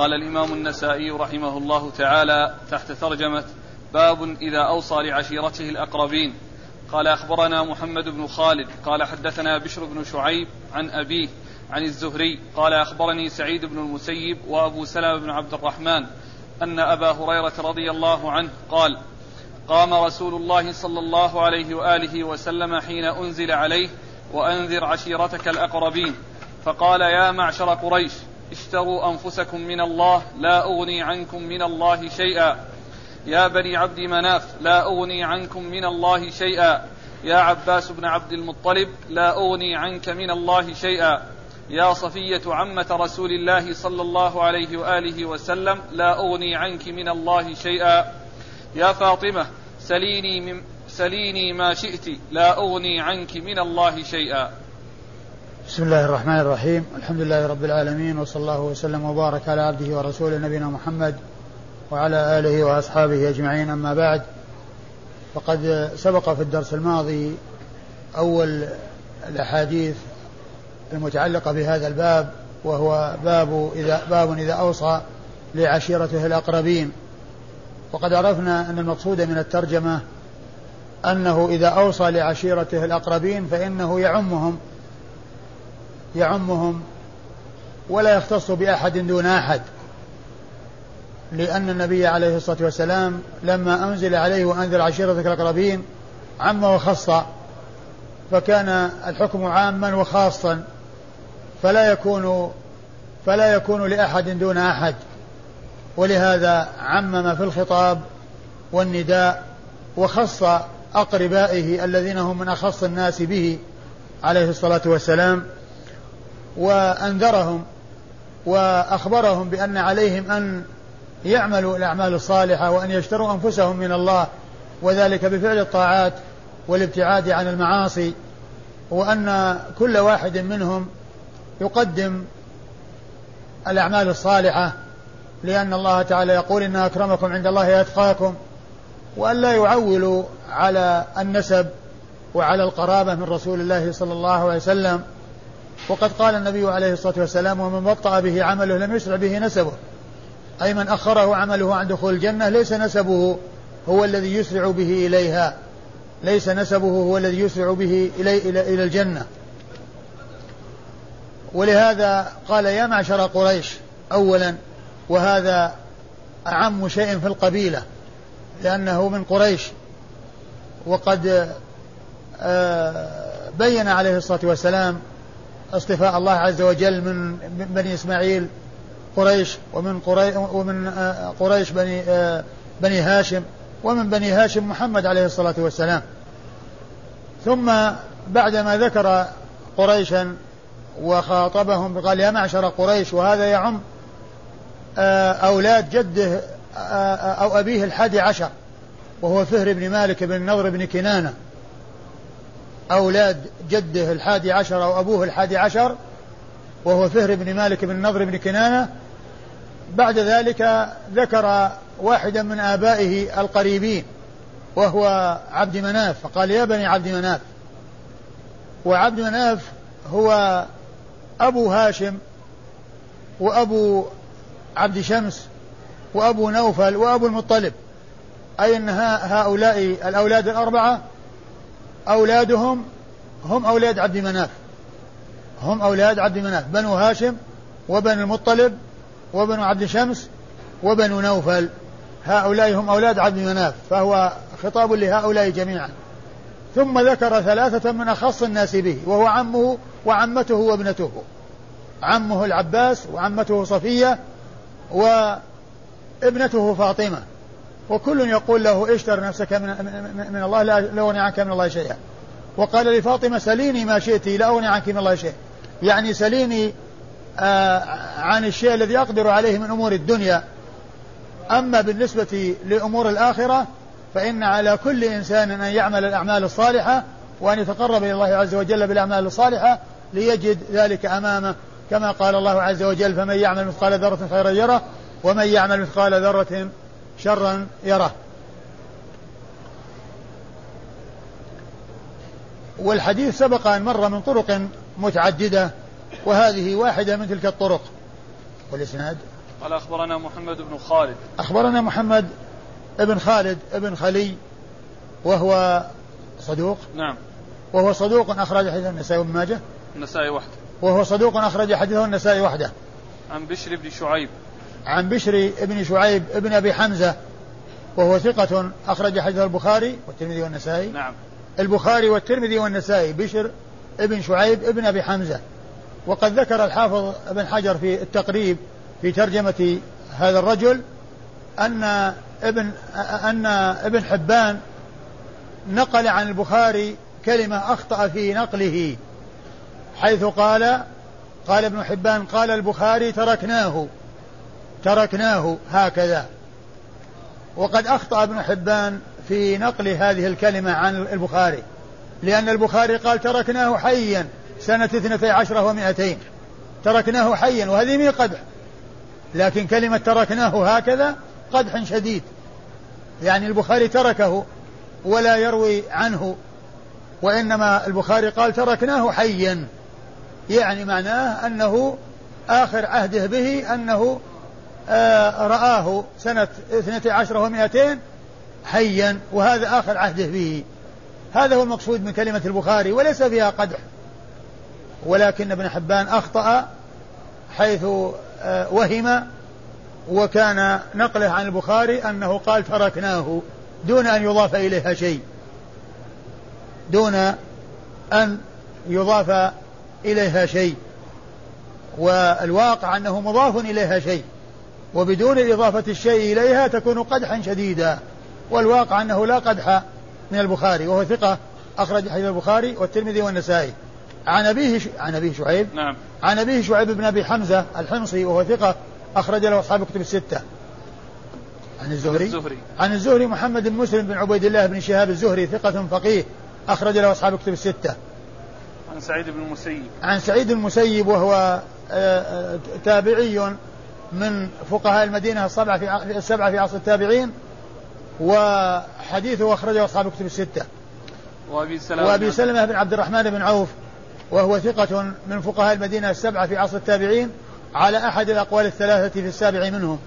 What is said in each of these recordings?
قال الإمام النسائي رحمه الله تعالى تحت ترجمة باب إذا أوصى لعشيرته الأقربين. قال أخبرنا محمد بن خالد قال حدثنا بشر بن شعيب عن أبيه عن الزهري قال أخبرني سعيد بن المسيب وأبو سلمة بن عبد الرحمن أن أبا هريرة رضي الله عنه قال قام رسول الله صلى الله عليه وآله وسلم حين أنزل عليه وأنذر عشيرتك الأقربين فقال يا معشر قريش اشتروا أنفسكم من الله لا أغني عنكم من الله شيئا. يا بني عبد مناف لا أغني عنكم من الله شيئا. يا عباس بن عبد المطلب لا أغني عنك من الله شيئا. يا صفية عمة رسول الله صلى الله عليه وآله وسلم لا أغني عنك من الله شيئا. يا فاطمة سليني, من سليني ما شئت لا أغني عنك من الله شيئا. بسم الله الرحمن الرحيم. الحمد لله رب العالمين وصلى الله وسلم وبارك على عبده ورسوله نبينا محمد وعلى آله وأصحابه أجمعين. أما بعد فقد سبق في الدرس الماضي أول الأحاديث المتعلقة بهذا الباب وهو باب إذا باب إذا أوصى لعشيرته الأقربين. وقد عرفنا أن المقصود من الترجمة أنه إذا أوصى لعشيرته الأقربين فإنه يعمهم يعمهم ولا يختص بأحد دون أحد لأن النبي عليه الصلاة والسلام لما أنزل عليه وأنزل عشيرتك الأقربين عم وخص فكان الحكم عاما وخاصا فلا يكون فلا يكون لأحد دون أحد. ولهذا عمم في الخطاب والنداء وخص أقربائه الذين هم من أخص الناس به عليه الصلاة والسلام وأنذرهم وأخبرهم بأن عليهم أن يعملوا الأعمال الصالحة وأن يشتروا أنفسهم من الله وذلك بفعل الطاعات والابتعاد عن المعاصي وأن كل واحد منهم يقدم الأعمال الصالحة لأن الله تعالى يقول إن أكرمكم عند الله أتقاكم وأن لا يعولوا على النسب وعلى القرابة من رسول الله صلى الله عليه وسلم. وقد قال النبي عليه الصلاة والسلام ومن بطأ به عمله لم يسرع به نسبه. أي من أخره عمله عن دخول الجنة ليس نسبه هو الذي يسرع به إليها. ليس نسبه هو الذي يسرع به إلي إلى, إلى الجنة. ولهذا قال يا معشر قريش أولا وهذا أعم شيء في القبيلة لأنه من قريش. وقد آه، بين عليه الصلاة والسلام اصطفاء الله عز وجل من بني إسماعيل قريش ومن قريش ومن آه، قريش بني آه، بني هاشم ومن بني هاشم محمد عليه الصلاة والسلام. ثم بعدما ذكر قريشا وخاطبهم قال يا معشر قريش وهذا يعم آه، أولاد جده أو أبيه الحادي عشر وهو فهر بن مالك بن نضر بن كنانة. أولاد جده الحادي عشر أو أبوه الحادي عشر وهو فهر بن مالك بن نضر بن كنانة. بعد ذلك ذكر واحدا من آبائه القريبين وهو عبد مناف. فقال يا بني عبد مناف. وعبد مناف هو أبو هاشم وأبو عبد شمس وأبو نوفل وأبو المطلب. أي أن هؤلاء الأولاد الأربعة؟ أولادهم هم أولاد عبد مناف. هم أولاد عبد مناف. بنو هاشم وبنو المطلب وبنو عبد شمس وبنو نوفل. هؤلاء هم أولاد عبد مناف فهو خطاب لهؤلاء جميعا. ثم ذكر ثلاثة من أخص الناس به وهو عمه وعمته وابنته. عمه العباس وعمته صفية وابنته فاطمة. وكل يقول له اشتر نفسك من, من الله لا أغني عنك من الله شيئا. وقال لفاطمة سليني ما شئت لا أغني عنك من الله شيئا. يعني سليني آه عن الشيء الذي أقدر عليه من أمور الدنيا. أما بالنسبة لأمور الآخرة فإن على كل إنسان أن يعمل الأعمال الصالحة وأن يتقرب إلى الله عز وجل بالأعمال الصالحة ليجد ذلك أمامه. كما قال الله عز وجل فمن يعمل مثقال ذرة خيرا يره ومن يعمل مثقال ذرة شرا يره. والحديث سبق أن مر من طرق متعددة وهذه واحدة من تلك الطرق. والإسناد؟ قال أخبرنا محمد بن خالد. أخبرنا محمد ابن خالد ابن خلي وهو صدوق. نعم. وهو صدوق أخرج حديث النسائي وابن ماجه. النسائي وحده. وهو صدوق أخرج حديثه النسائي وحده. عن بشر بن شعيب. عن بشر بن شعيب ابن أبي حمزة وهو ثقة أخرج حديث البخاري والترمذي والنسائي. نعم. البخاري والترمذي والنسائي بشر ابن شعيب ابن أبي حمزة. وقد ذكر الحافظ ابن حجر في التقريب في ترجمة هذا الرجل أن ابن أن ابن حبان نقل عن البخاري كلمة أخطأ في نقله حيث قال قال ابن حبان قال البخاري تركناه. تركناه هكذا. وقد أخطأ ابن حبان في نقل هذه الكلمة عن البخاري لأن البخاري قال تركناه حيا سنة اثنتي عشرة ومائتين تركناه حيا وهذه مي قدح لكن كلمة تركناه هكذا قدح شديد. يعني البخاري تركه ولا يروي عنه وإنما البخاري قال تركناه حيا. يعني معناه أنه آخر عهده به أنه رآه سنة اثنتي عشرة ومائتين حيا وهذا آخر عهده به هذا هو المقصود من كلمة البخاري وليس فيها قدح. ولكن ابن حبان أخطأ حيث آه وهم وكان نقله عن البخاري أنه قال تركناه دون أن يضاف إليها شيء. دون أن يضاف إليها شيء. والواقع أنه مضاف إليها شيء. وبدون إضافة الشيء إليها تكون قدحا شديدا. والواقع أنه لا قدح من البخاري وهو ثقة أخرج حديث البخاري والترمذي والنسائي. عن أبيه ش... عن أبيه شعيب. نعم. عن أبيه شعيب بن أبي حمزة الحمصي وهو ثقة أخرج له أصحاب كتب الستة. عن الزهري. الزهري. عن الزهري محمد بن مسلم بن عبيد الله بن شهاب الزهري ثقة فقيه أخرج له أصحاب كتب الستة. عن سعيد بن المسيب. عن سعيد المسيب وهو تابعي من فقهاء المدينة السبعة في السبعة في عصر التابعين وحديثه أخرجه أصحاب كتب الستة. وأبي سلمة وأبي سلمة بن عبد الرحمن بن عوف وهو ثقة من فقهاء المدينة السبعة في عصر التابعين على أحد الأقوال الثلاثة في السابع منهم.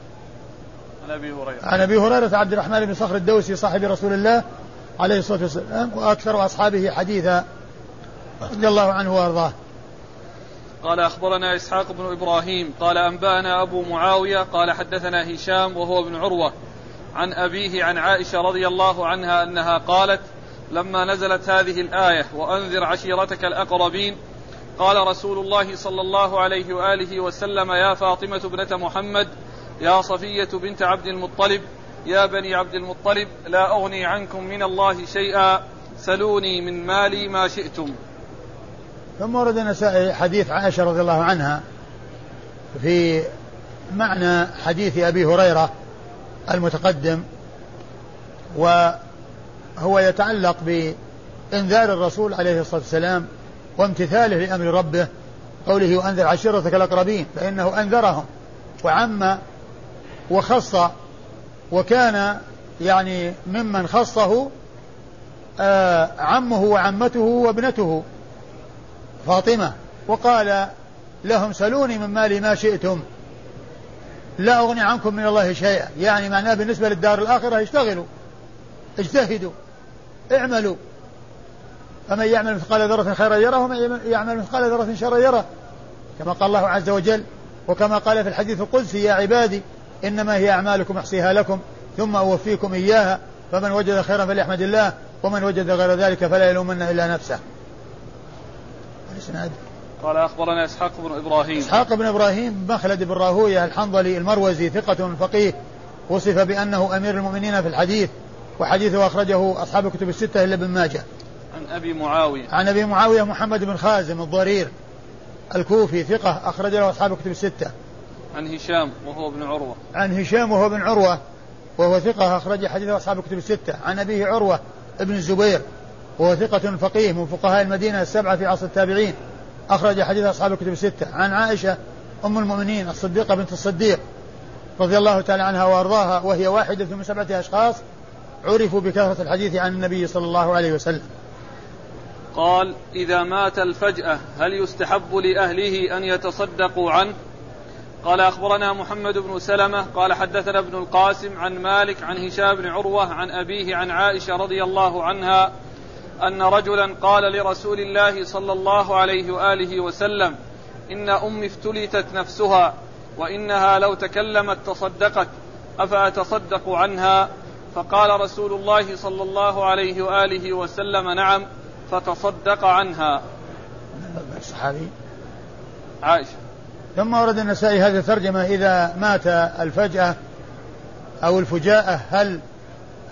عن أبي هريرة. عن أبي هريرة عبد الرحمن بن صخر الدوسي صاحب رسول الله عليه الصلاة والسلام وأكثر أصحابه حديثا رضي الله عنه وأرضاه. قال أخبرنا إسحاق بن إبراهيم قال أنبأنا أبو معاوية قال حدثنا هشام وهو ابن عروة عن أبيه عن عائشة رضي الله عنها أنها قالت لما نزلت هذه الآية وأنذر عشيرتك الأقربين قال رسول الله صلى الله عليه وآله وسلم يا فاطمة ابنة محمد يا صفية بنت عبد المطلب يا بني عبد المطلب لا أغني عنكم من الله شيئا سلوني من مالي ما شئتم. ثم ورد النسائي حديث عائشة رضي الله عنها في معنى حديث أبي هريرة المتقدم وهو يتعلق بإنذار الرسول عليه الصلاة والسلام وامتثاله لأمر ربه قوله وأنذر عشيرتك الأقربين فإنه أنذرهم وعم وخص وكان يعني ممن خصه آه عمه وعمته وابنته. فاطمة وقال لهم سلوني من مالي ما شئتم. لا أغني عنكم من الله شيئا. يعني معناه بالنسبة للدار الآخرة اشتغلوا. اجتهدوا. اعملوا. فمن يعمل مثقال ذرة خيرا يره ومن يعمل مثقال ذرة شرا يره. كما قال الله عز وجل وكما قال في الحديث القدسي يا عبادي إنما هي أعمالكم أحصيها لكم ثم أوفيكم إياها. فمن وجد خيرا فليحمد الله ومن وجد غير ذلك فلا يلومن إلا نفسه. الإسناد. قال أخبرنا إسحاق بن إبراهيم. إسحاق بن إبراهيم مخلد بن راهوية الحنظلي المروزي ثقة فقيه. وصف بأنه أمير المؤمنين في الحديث وحديثه أخرجه أصحاب الكتب الستة إلا ابن ماجه. عن أبي معاوية. عن أبي معاوية محمد بن خازم الضرير الكوفي ثقة أخرج له أصحاب الكتب الستة. عن هشام وهو ابن عروة. عن هشام وهو بن عروة وهو ثقة أخرج حديثه أصحاب الكتب الستة. عن أبيه عروة ابن الزبير وهو ثقة فقيه من فقهاء المدينة السبعة في عصر التابعين. أخرج حديث أصحاب الكتب الستة. عن عائشة أم المؤمنين الصديقة بنت الصديق رضي الله تعالى عنها وأرضاها وهي واحدة من سبعة أشخاص عرفوا بكثرة الحديث عن النبي صلى الله عليه وسلم. قال إذا مات الفجأة هل يستحب لأهله أن يتصدقوا عنه؟ قال أخبرنا محمد بن سلمة. قال حدثنا ابن القاسم عن مالك عن هشام بن عروة عن أبيه عن عائشة رضي الله عنها أن رجلا قال لرسول الله صلى الله عليه وآله وسلم إن أمي افتلتت نفسها وإنها لو تكلمت تصدقت أفأتصدق عنها؟ فقال رسول الله صلى الله عليه وآله وسلم نعم فتصدق عنها. الصحابي عائشة. ثم ورد النسائي هذه الترجمة إذا مات الفجأة أو الفجاءة هل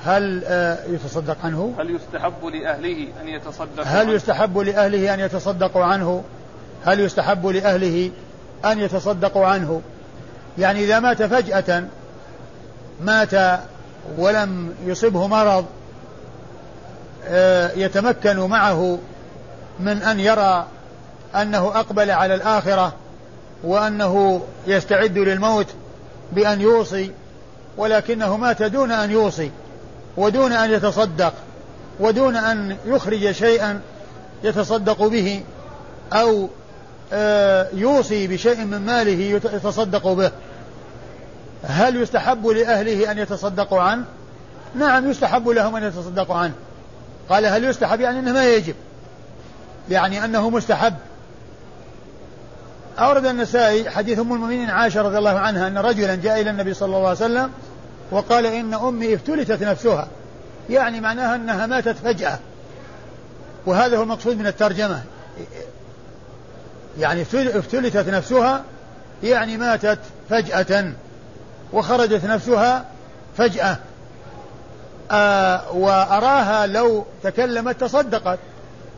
هل آه، يتصدق عنه؟ هل يستحب لأهله أن يتصدقوا هل يستحب لأهله أن يتصدقوا عنه؟ هل يستحب لأهله أن يتصدقوا عنه؟ يعني إذا مات فجأة مات ولم يصبه مرض آه، يتمكن معه من أن يرى أنه أقبل على الآخرة وأنه يستعد للموت بأن يوصي ولكنه مات دون أن يوصي ودون أن يتصدق ودون أن يخرج شيئا يتصدق به أو آه، يوصي بشيء من ماله يتصدق به. هل يستحب لأهله أن يتصدقوا عنه؟ نعم يستحب لهم أن يتصدقوا عنه. قال هل يستحب؟ يعني أنه ما يجب. يعني أنه مستحب. أورد النسائي حديث أم المؤمنين عائشة رضي الله عنها أن رجلا جاء إلى النبي صلى الله عليه وسلم وقال إن أمي افتلتت نفسها. يعني معناها أنها ماتت فجأة. وهذا هو المقصود من الترجمة. يعني افتلتت نفسها يعني ماتت فجأة. وخرجت نفسها فجأة. آه وأراها لو تكلمت تصدقت.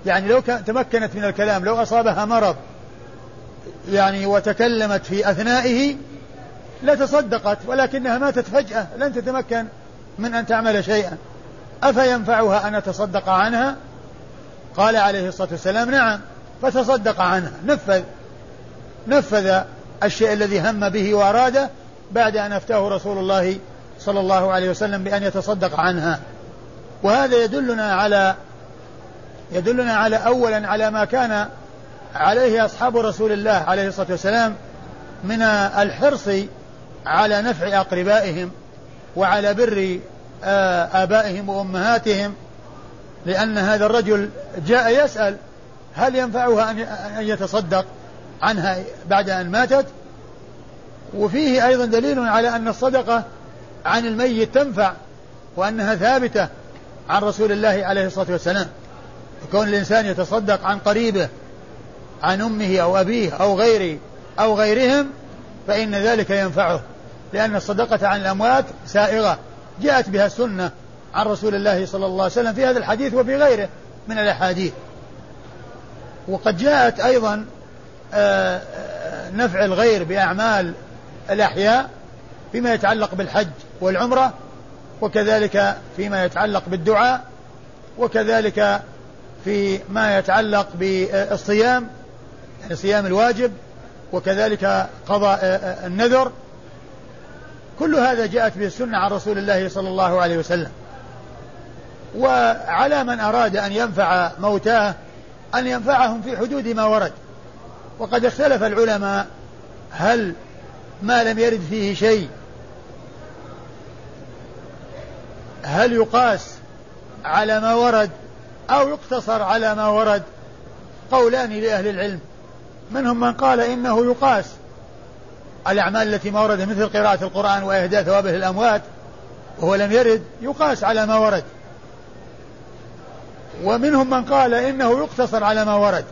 يعني لو تمكنت من الكلام لو أصابها مرض. يعني وتكلمت في أثنائه لتصدقت ولكنها ماتت فجأة لن تتمكن من أن تعمل شيئا. أفينفعها أن أتصدق عنها؟ قال عليه الصلاة والسلام نعم فتصدق عنها. نفذ نفذ الشيء الذي هم به وأراده بعد أن أفتاه رسول الله صلى الله عليه وسلم بأن يتصدق عنها. وهذا يدلنا على يدلنا على أولا على ما كان عليه أصحاب رسول الله عليه الصلاة والسلام من الحرص على نفع أقربائهم وعلى بر آه، آبائهم وأمهاتهم لأن هذا الرجل جاء يسأل هل ينفعها أن يتصدق عنها بعد أن ماتت؟ وفيه أيضا دليل على أن الصدقة عن الميت تنفع وأنها ثابتة عن رسول الله عليه الصلاة والسلام. كون الإنسان يتصدق عن قريبه عن أمه أو أبيه أو غيره أو غيرهم فإن ذلك ينفعه. لأن الصدقة عن الأموات سائغة. جاءت بها السنة عن رسول الله صلى الله عليه وسلم في هذا الحديث وفي غيره من الأحاديث. وقد جاءت أيضا آه، آه، نفع الغير بأعمال الأحياء فيما يتعلق بالحج والعمرة وكذلك فيما يتعلق بالدعاء وكذلك فيما يتعلق بالصيام يعني صيام الواجب وكذلك قضاء النذر كل هذا جاءت به السنة عن رسول الله صلى الله عليه وسلم. وعلى من أراد أن ينفع موتاه أن ينفعهم في حدود ما ورد. وقد اختلف العلماء هل ما لم يرد فيه شيء هل يقاس على ما ورد أو يقتصر على ما ورد؟ قولان لأهل العلم. منهم من قال إنه يقاس. الأعمال التي ما ورد مثل قراءة القرآن وإهداء ثوابه للأموات وهو لم يرد يقاس على ما ورد. ومنهم من قال إنه يقتصر على ما ورد.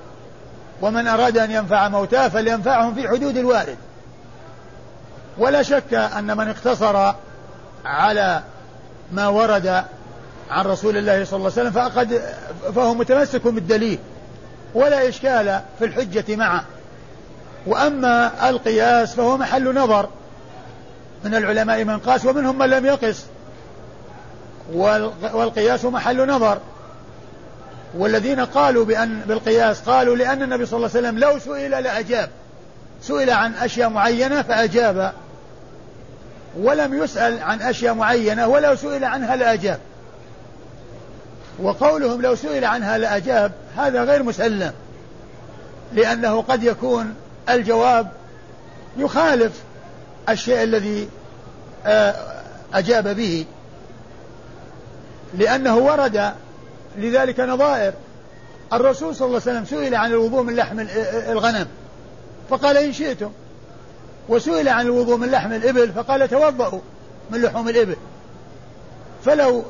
ومن أراد أن ينفع موتاه فلينفعهم في حدود الوارد. ولا شك أن من اقتصر على ما ورد عن رسول الله صلى الله عليه وسلم فقد فهو متمسك بالدليل. ولا إشكال في الحجة معه. وأما القياس فهو محل نظر. من العلماء من قاس ومنهم من لم يقس. والقياس محل نظر. والذين قالوا بأن بالقياس قالوا لأن النبي صلى الله عليه وسلم لو سئل لأجاب. سئل عن أشياء معينة فأجاب. ولم يسأل عن أشياء معينة ولو سئل عنها لأجاب. وقولهم لو سئل عنها لأجاب هذا غير مسلم. لأنه قد يكون الجواب يخالف الشيء الذي آه، أجاب به. لأنه ورد لذلك نظائر. الرسول صلى الله عليه وسلم سئل عن الوضوء من لحم الغنم فقال إن شئتم. وسئل عن الوضوء من لحم الإبل فقال توضأوا من لحوم الإبل. فلو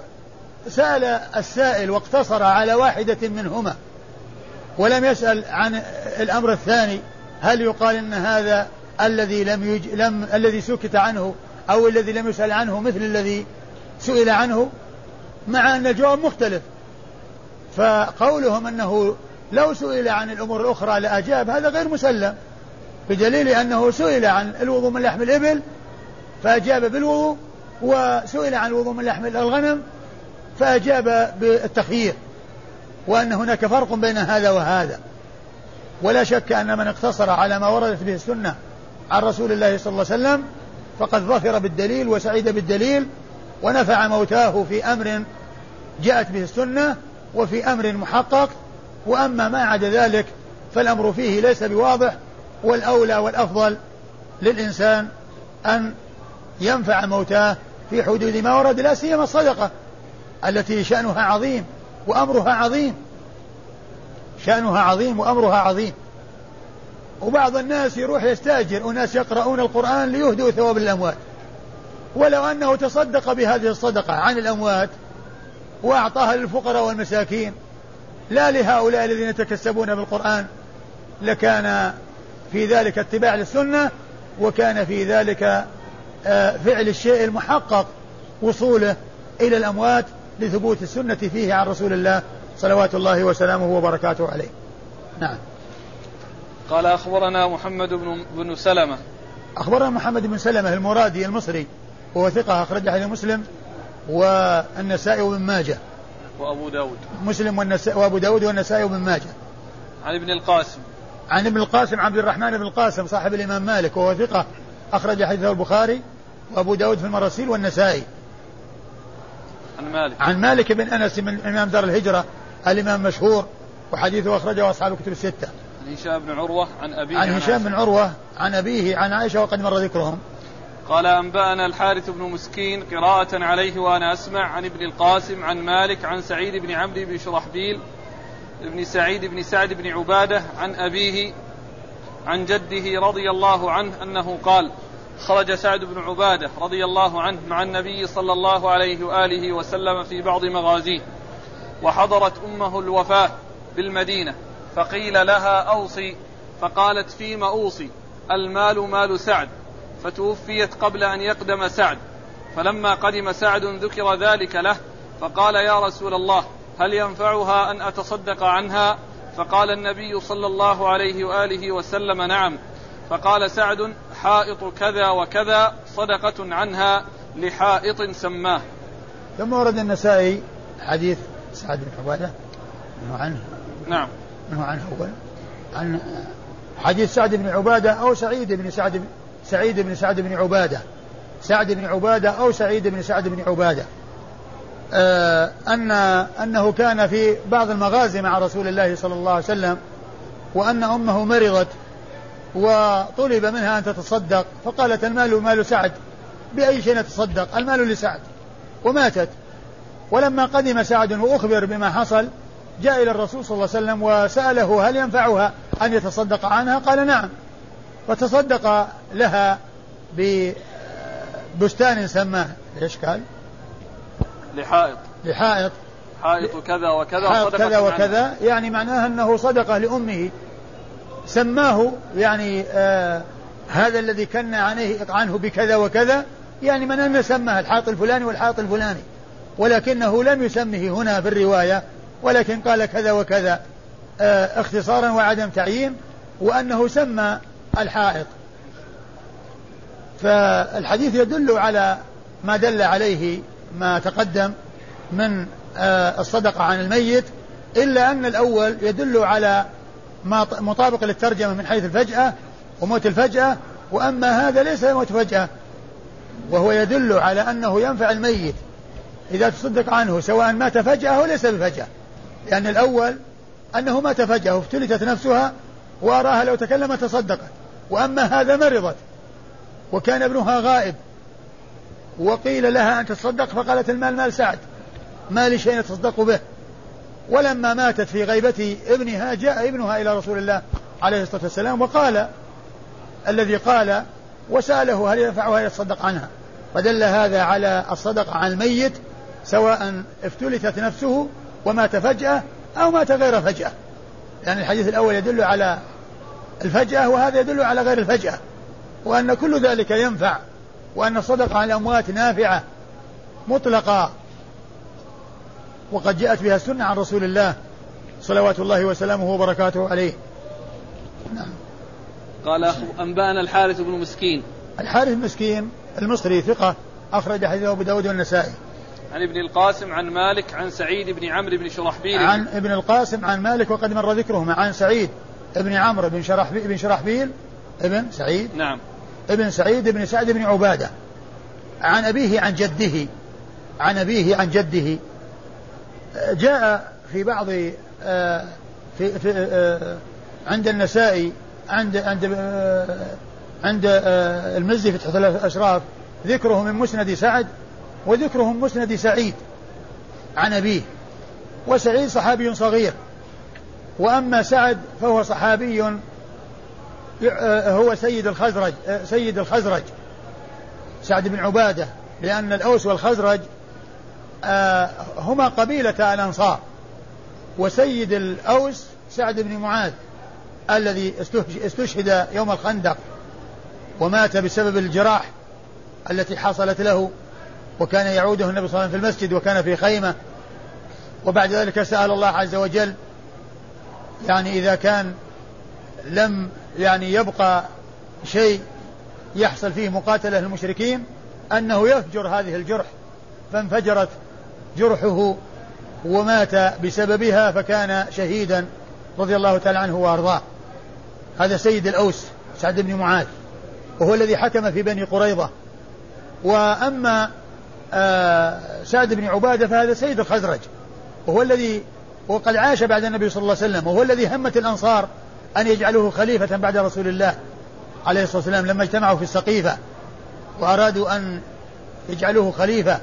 سأل السائل واقتصر على واحدة منهما ولم يسأل عن الأمر الثاني هل يقال أن هذا الذي لم, يج... لم الذي سكت عنه أو الذي لم يسأل عنه مثل الذي سئل عنه؟ مع أن الجواب مختلف. فقولهم أنه لو سئل عن الأمور الأخرى لأجاب هذا غير مسلم. بدليل أنه سئل عن الوضوء من لحم الإبل فأجاب بالوضوء وسئل عن الوضوء من لحم الغنم فأجاب بالتخيير. وأن هناك فرق بين هذا وهذا. ولا شك أن من اقتصر على ما وردت به السنة عن رسول الله صلى الله عليه وسلم فقد ظفر بالدليل وسعيد بالدليل ونفع موتاه في أمر جاءت به السنة وفي أمر محقق وأما ما عدا ذلك فالأمر فيه ليس بواضح والأولى والأفضل للإنسان أن ينفع موتاه في حدود ما ورد لا سيما الصدقة التي شأنها عظيم وأمرها عظيم. شأنها عظيم وأمرها عظيم. وبعض الناس يروح يستأجر وناس يقرؤون القرآن ليهدوا ثواب الأموات. ولو أنه تصدق بهذه الصدقة عن الأموات وأعطاها للفقراء والمساكين لا لهؤلاء الذين يتكسبون بالقرآن لكان في ذلك اتباع للسنة وكان في ذلك آه، فعل الشيء المحقق وصوله إلى الأموات لثبوت السنة فيه عن رسول الله صلوات الله وسلامه وبركاته عليه. نعم. قال أخبرنا محمد بن, بن سلمة. أخبرنا محمد بن سلمة المرادي المصري وهو ثقة أخرج حديث مسلم والنسائي وابن ماجه. وأبو داود. مسلم والنسائي وأبو داود والنسائي وابن ماجه. عن ابن القاسم. عن ابن القاسم عبد الرحمن بن القاسم صاحب الإمام مالك وهو ثقة أخرج حديثه البخاري وأبو داود في المراسيل والنسائي. عن مالك. عن مالك بن أنس من إمام دار الهجرة الإمام مشهور وحديثه أخرجه أصحاب الكتب الستة. عن هشام بن عروة عن أبيه عن هشام بن عروة عن أبيه عن عائشة وقد مر ذكرهم. قال أنبأنا الحارث بن مسكين قراءة عليه وأنا أسمع عن ابن القاسم عن مالك عن سعيد بن عمرو بن شرحبيل بن سعيد بن سعد بن عبادة عن أبيه عن جده رضي الله عنه أنه قال خرج سعد بن عبادة رضي الله عنه مع النبي صلى الله عليه وآله وسلم في بعض مغازيه. وحضرت أمه الوفاة بالمدينة فقيل لها أوصي فقالت فيم أوصي المال مال سعد فتوفيت قبل أن يقدم سعد فلما قدم سعد ذكر ذلك له فقال يا رسول الله هل ينفعها أن أتصدق عنها؟ فقال النبي صلى الله عليه وآله وسلم نعم فقال سعد حائط كذا وكذا صدقة عنها لحائط سماه. ثم ورد النسائي حديث سعد بن عبادة منه عنه. نعم. منه عنه أول عن حديث سعد بن عبادة أو سعيد بن سعد بن سعيد بن سعد بن عبادة. سعد بن عبادة أو سعيد بن سعد بن عبادة. آه أن أنه كان في بعض المغازي مع رسول الله صلى الله عليه وسلم وأن أمه مرضت وطلب منها أن تتصدق فقالت المال مال سعد. بأي شيء نتصدق؟ المال لسعد. وماتت. ولما قدم سعد وأخبر بما حصل جاء إلى الرسول صلى الله عليه وسلم وسأله هل ينفعها أن يتصدق عنها؟ قال نعم. فتصدق لها ببستان سماه إيش قال؟ لحائط. لحائط. حائط كذا وكذا حائط كذا وكذا يعني معناها أنه صدقة لأمه. سماه يعني آه هذا الذي كان عنه عنه بكذا وكذا يعني من أن سماه الحائط الفلاني والحائط الفلاني. ولكنه لم يسمه هنا في الرواية ولكن قال كذا وكذا آه اختصارا وعدم تعيين وأنه سمى الحائط. فالحديث يدل على ما دل عليه ما تقدم من آه الصدقة عن الميت إلا أن الأول يدل على ما مطابق للترجمة من حيث الفجأة وموت الفجأة وأما هذا ليس موت فجأة وهو يدل على أنه ينفع الميت. إذا تصدق عنه سواء مات فجأة أو ليس بفجأة. لأن الأول أنه مات فجأة وافتلتت نفسها وأراها لو تكلمت تصدقت. وأما هذا مرضت. وكان ابنها غائب. وقيل لها أن تتصدق فقالت المال مال سعد. ما لي شيء يتصدق به. ولما ماتت في غيبة ابنها جاء ابنها إلى رسول الله عليه الصلاة والسلام وقال الذي قال وسأله هل ينفعها يتصدق عنها. فدل هذا على الصدقة عن الميت سواء افتلتت نفسه ومات فجأة أو مات غير فجأة. يعني الحديث الأول يدل على الفجأة وهذا يدل على غير الفجأة وأن كل ذلك ينفع وأن الصدقة عن الأموات نافعة مطلقة. وقد جاءت بها السنة عن رسول الله صلوات الله وسلامه وبركاته عليه. نعم. قال أنبأنا الحارث بن مسكين. الحارث المسكين المصري ثقة أخرج حديثه أبو داود والنسائي. عن ابن القاسم عن مالك عن سعيد بن عمرو بن شرحبيل. عن ابن القاسم عن مالك وقد مر ذكرهما. عن سعيد بن عمرو بن شرحبيل بن شرحبيل ابن سعيد. نعم. ابن سعيد بن سعد بن عبادة. عن أبيه عن جده. عن أبيه عن جده. جاء في بعض آه، في, في آه، عند النسائي عند عند آه، عند المزي في تحت الأشراف ذكره من مسند سعد وذكره من مسند سعيد عن أبيه وسعيد صحابي صغير وأما سعد فهو صحابي هو سيد الخزرج سيد الخزرج سعد بن عبادة لأن الأوس والخزرج آه، هما قبيلة الأنصار وسيد الأوس سعد بن معاذ الذي استشهد يوم الخندق ومات بسبب الجراح التي حصلت له وكان يعوده النبي صلى الله عليه وسلم في المسجد وكان في خيمة. وبعد ذلك سأل الله عز وجل يعني إذا كان لم يعني يبقى شيء يحصل فيه مقاتلة للمشركين أنه يفجر هذه الجرح. فانفجرت جرحه ومات بسببها فكان شهيدا رضي الله تعالى عنه وأرضاه. هذا سيد الأوس سعد بن معاذ وهو الذي حكم في بني قريظة. وأما آه سعد بن عبادة فهذا سيد الخزرج. وهو الذي وقد عاش بعد النبي صلى الله عليه وسلم. وهو الذي همت الأنصار أن يجعلوه خليفة بعد رسول الله عليه الصلاة والسلام لما اجتمعوا في السقيفة. وأرادوا أن يجعلوه خليفة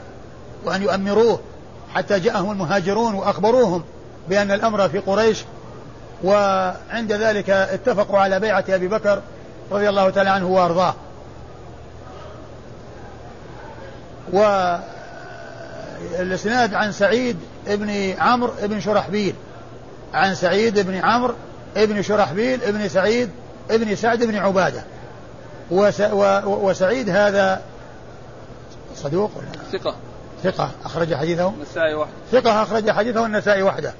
وأن يؤمروه حتى جاءهم المهاجرون وأخبروهم بأن الأمر في قريش. وعند ذلك اتفقوا على بيعة أبي بكر رضي الله تعالى عنه وأرضاه. والإسناد عن سعيد بن عمرو بن شرحبيل. عن سعيد بن عمرو بن شرحبيل بن سعيد بن سعد بن عبادة. وسعيد هذا صدوق ولا ثقة. ثقة. أخرج حديثه. النسائي وحده ثقة. أخرج حديثه النسائي وحده.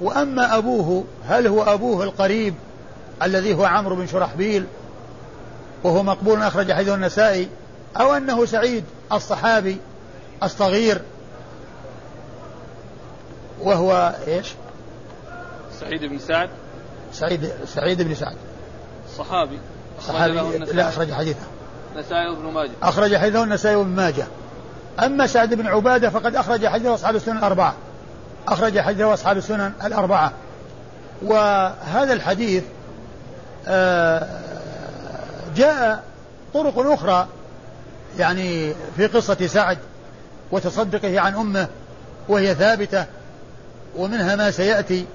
وأما أبوه هل هو أبوه القريب الذي هو عمرو بن شرحبيل؟ وهو مقبول أخرج حديثه النسائي. أو أنه سعيد الصحابي الصغير وهو إيش؟ سعيد بن سعد. سعيد سعيد بن سعد. صحابي. صحابي لا أخرج حديثه. النسائي وابن ماجه. أخرج حديثه النسائي وابن ماجه. أما سعد بن عبادة فقد أخرج حديثه أصحاب السنن الأربعة. أخرج حديثه أصحاب السنن الأربعة. وهذا الحديث آه، جاء طرق أخرى يعني في قصة سعد وتصدقه عن أمه وهي ثابتة ومنها ما سيأتي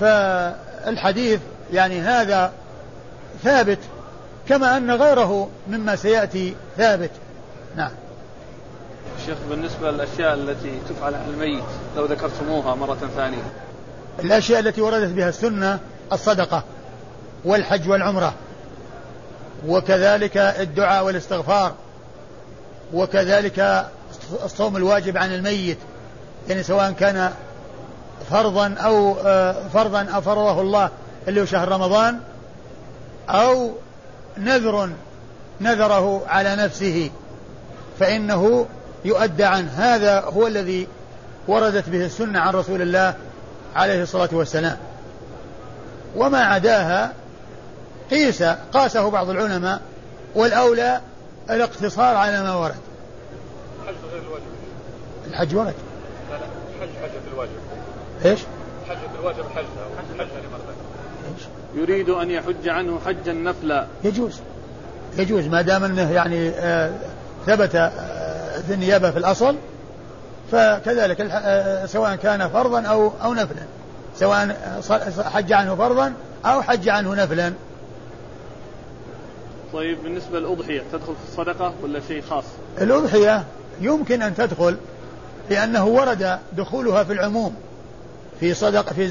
فالحديث يعني هذا ثابت كما أن غيره مما سيأتي ثابت. نعم. شيخ بالنسبة للأشياء التي تفعل على الميت لو ذكرتموها مرة ثانية. الأشياء التي وردت بها السنة الصدقة والحج والعمرة وكذلك الدعاء والاستغفار. وكذلك الصوم الواجب عن الميت يعني سواء كان فرضا أو آه، فرضا أو فرضه الله اللي هو شهر رمضان أو نذر نذره على نفسه فإنه يؤدى عنه. هذا هو الذي وردت به السنة عن رسول الله عليه الصلاة والسلام. وما عداها قيس قاسه بعض العلماء والأولى الاقتصار على ما ورد. الحج غير الواجب. الحج ورد. لا لا الحج حجة الواجب. إيش؟ حجة الواجب حج حج يريد أن يحج عنه حجا نفلا. يجوز. يجوز. ما دام أنه يعني آه، ثبت آه، في النيابة في الأصل فكذلك آه، سواء كان فرضا أو أو نفلا. سواء حج عنه فرضا أو حج عنه نفلا. طيب بالنسبة للأضحية تدخل في الصدقة ولا شيء خاص؟ الأضحية يمكن أن تدخل لأنه ورد دخولها في العموم في صدق في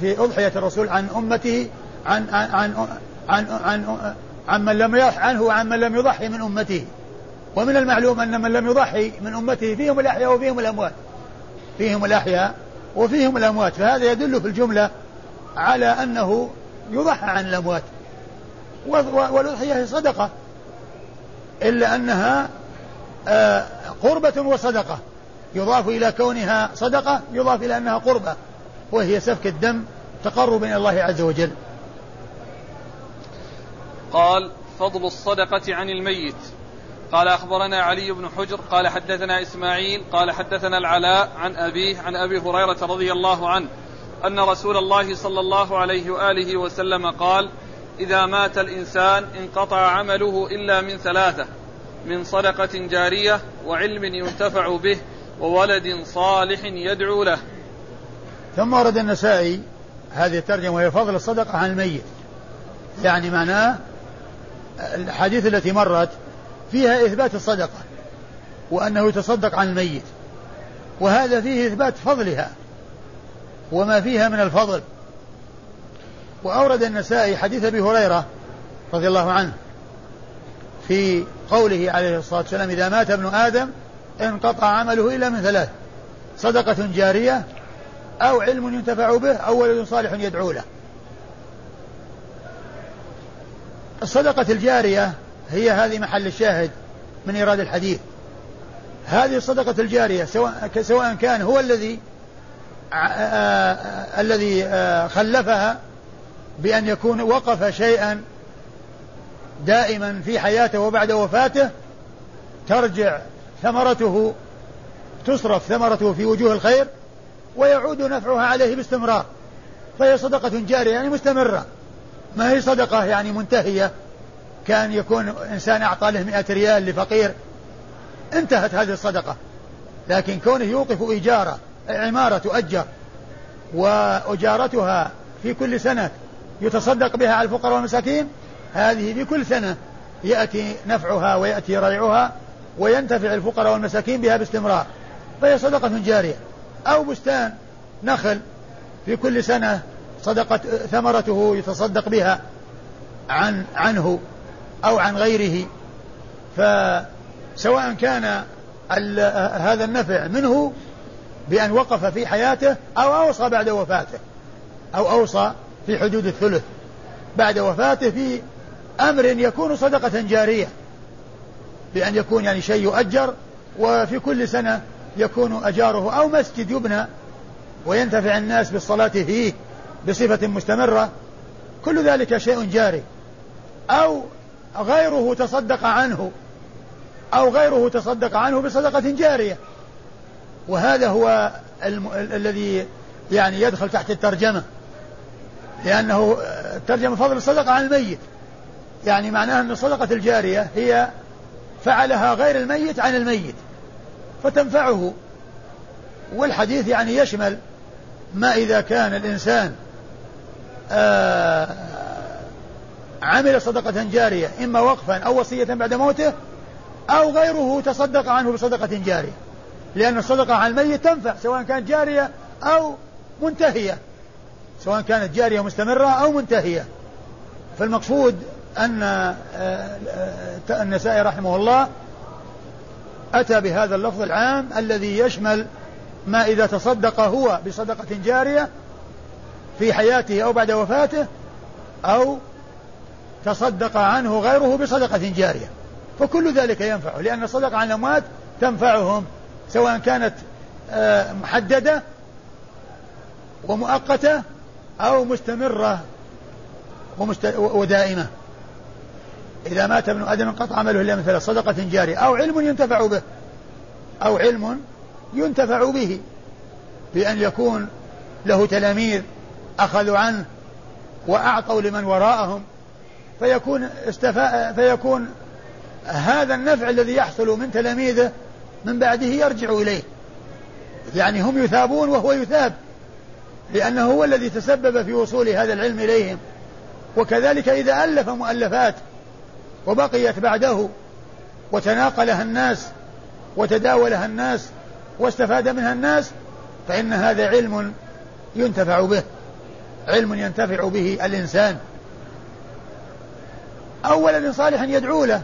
في أضحية الرسول عن أمته عن عن عن عن, عن, عن من لم يضح عنه وعن من لم يضحي من أمته. ومن المعلوم أن من لم يضحي من أمته فيهم الأحياء وفيهم الأموات فيهم الأحياء وفيهم الأموات. فهذا يدل في الجملة على أنه يضحى عن الأموات. والأضحية هي صدقة. إلا أنها آه، قربة وصدقة. يضاف إلى كونها صدقة يضاف إلى أنها قربة. وهي سفك الدم تقرب إلى الله عز وجل. قال فضل الصدقة عن الميت. قال أخبرنا علي بن حجر قال حدثنا إسماعيل قال حدثنا العلاء عن أبيه عن أبي هريرة رضي الله عنه أن رسول الله صلى الله عليه وآله وسلم قال إذا مات الإنسان انقطع عمله إلا من ثلاثة من صدقة جارية وعلم ينتفع به وولد صالح يدعو له. ثم ورد النسائي هذه الترجمة وهي فضل الصدقة عن الميت. يعني معناه الحديث التي مرت فيها إثبات الصدقة وأنه يتصدق عن الميت وهذا فيه إثبات فضلها وما فيها من الفضل. وأورد النسائي حديث أبي هريرة رضي الله عنه في قوله عليه الصلاة والسلام إذا مات ابن آدم انقطع عمله إلا من ثلاث صدقة جارية أو علم ينتفع به أو ولد صالح يدعو له. الصدقة الجارية هي هذه محل الشاهد من إيراد الحديث. هذه الصدقة الجارية سواء سواء كان هو الذي الذي خلفها بأن يكون وقف شيئا دائما في حياته وبعد وفاته ترجع ثمرته تصرف ثمرته في وجوه الخير ويعود نفعها عليه باستمرار. فهي صدقة جارية يعني مستمرة. ما هي صدقة؟ يعني منتهية. كان يكون إنسان أعطى له مئة ريال لفقير. انتهت هذه الصدقة. لكن كونه يوقف إيجارة عمارة تؤجر وأجارتها في كل سنة يتصدق بها على الفقراء والمساكين هذه في كل سنة يأتي نفعها ويأتي ريعها وينتفع الفقراء والمساكين بها باستمرار. فهي صدقة جارية. أو بستان نخل في كل سنة صدقة ثمرته يتصدق بها عن عنه أو عن غيره. فسواء كان هذا النفع منه بأن وقف في حياته أو أوصى بعد وفاته أو أوصى في حدود الثلث. بعد وفاته في أمر يكون صدقة جارية. بأن يكون يعني شيء يؤجر وفي كل سنة يكون أجاره أو مسجد يبنى. وينتفع الناس بالصلاة فيه بصفة مستمرة. كل ذلك شيء جاري. أو غيره تصدق عنه. أو غيره تصدق عنه بصدقة جارية. وهذا هو الم... الذي يعني يدخل تحت الترجمة. لأنه الترجمة فضل الصدقة عن الميت. يعني معناه أن الصدقة الجارية هي فعلها غير الميت عن الميت فتنفعه. والحديث يعني يشمل ما إذا كان الإنسان آه عمل صدقة جارية إما وقفا أو وصية بعد موته أو غيره تصدق عنه بصدقة جارية. لأن الصدقة عن الميت تنفع سواء كانت جارية أو منتهية. سواء كانت جارية مستمرة أو منتهية. فالمقصود أن آه، آه، النسائي رحمه الله أتى بهذا اللفظ العام الذي يشمل ما إذا تصدق هو بصدقة جارية في حياته أو بعد وفاته أو تصدق عنه غيره بصدقة جارية. فكل ذلك ينفعه لأن الصدقة عن الأموات تنفعهم سواء كانت آه، محددة ومؤقتة أو مستمرة ودائمة. إذا مات ابن آدم انقطع عمله إلا مثل صدقة جارية. أو علم ينتفع به. أو علم ينتفع به. بأن يكون له تلاميذ أخذوا عنه وأعطوا لمن وراءهم. فيكون استفاء فيكون هذا النفع الذي يحصل من تلاميذه من بعده يرجع إليه. يعني هم يثابون وهو يثاب. لأنه هو الذي تسبب في وصول هذا العلم إليهم. وكذلك إذا ألف مؤلفات وبقيت بعده وتناقلها الناس وتداولها الناس واستفاد منها الناس فإن هذا علم ينتفع به علم ينتفع به الإنسان. أو ولد صالح يدعو له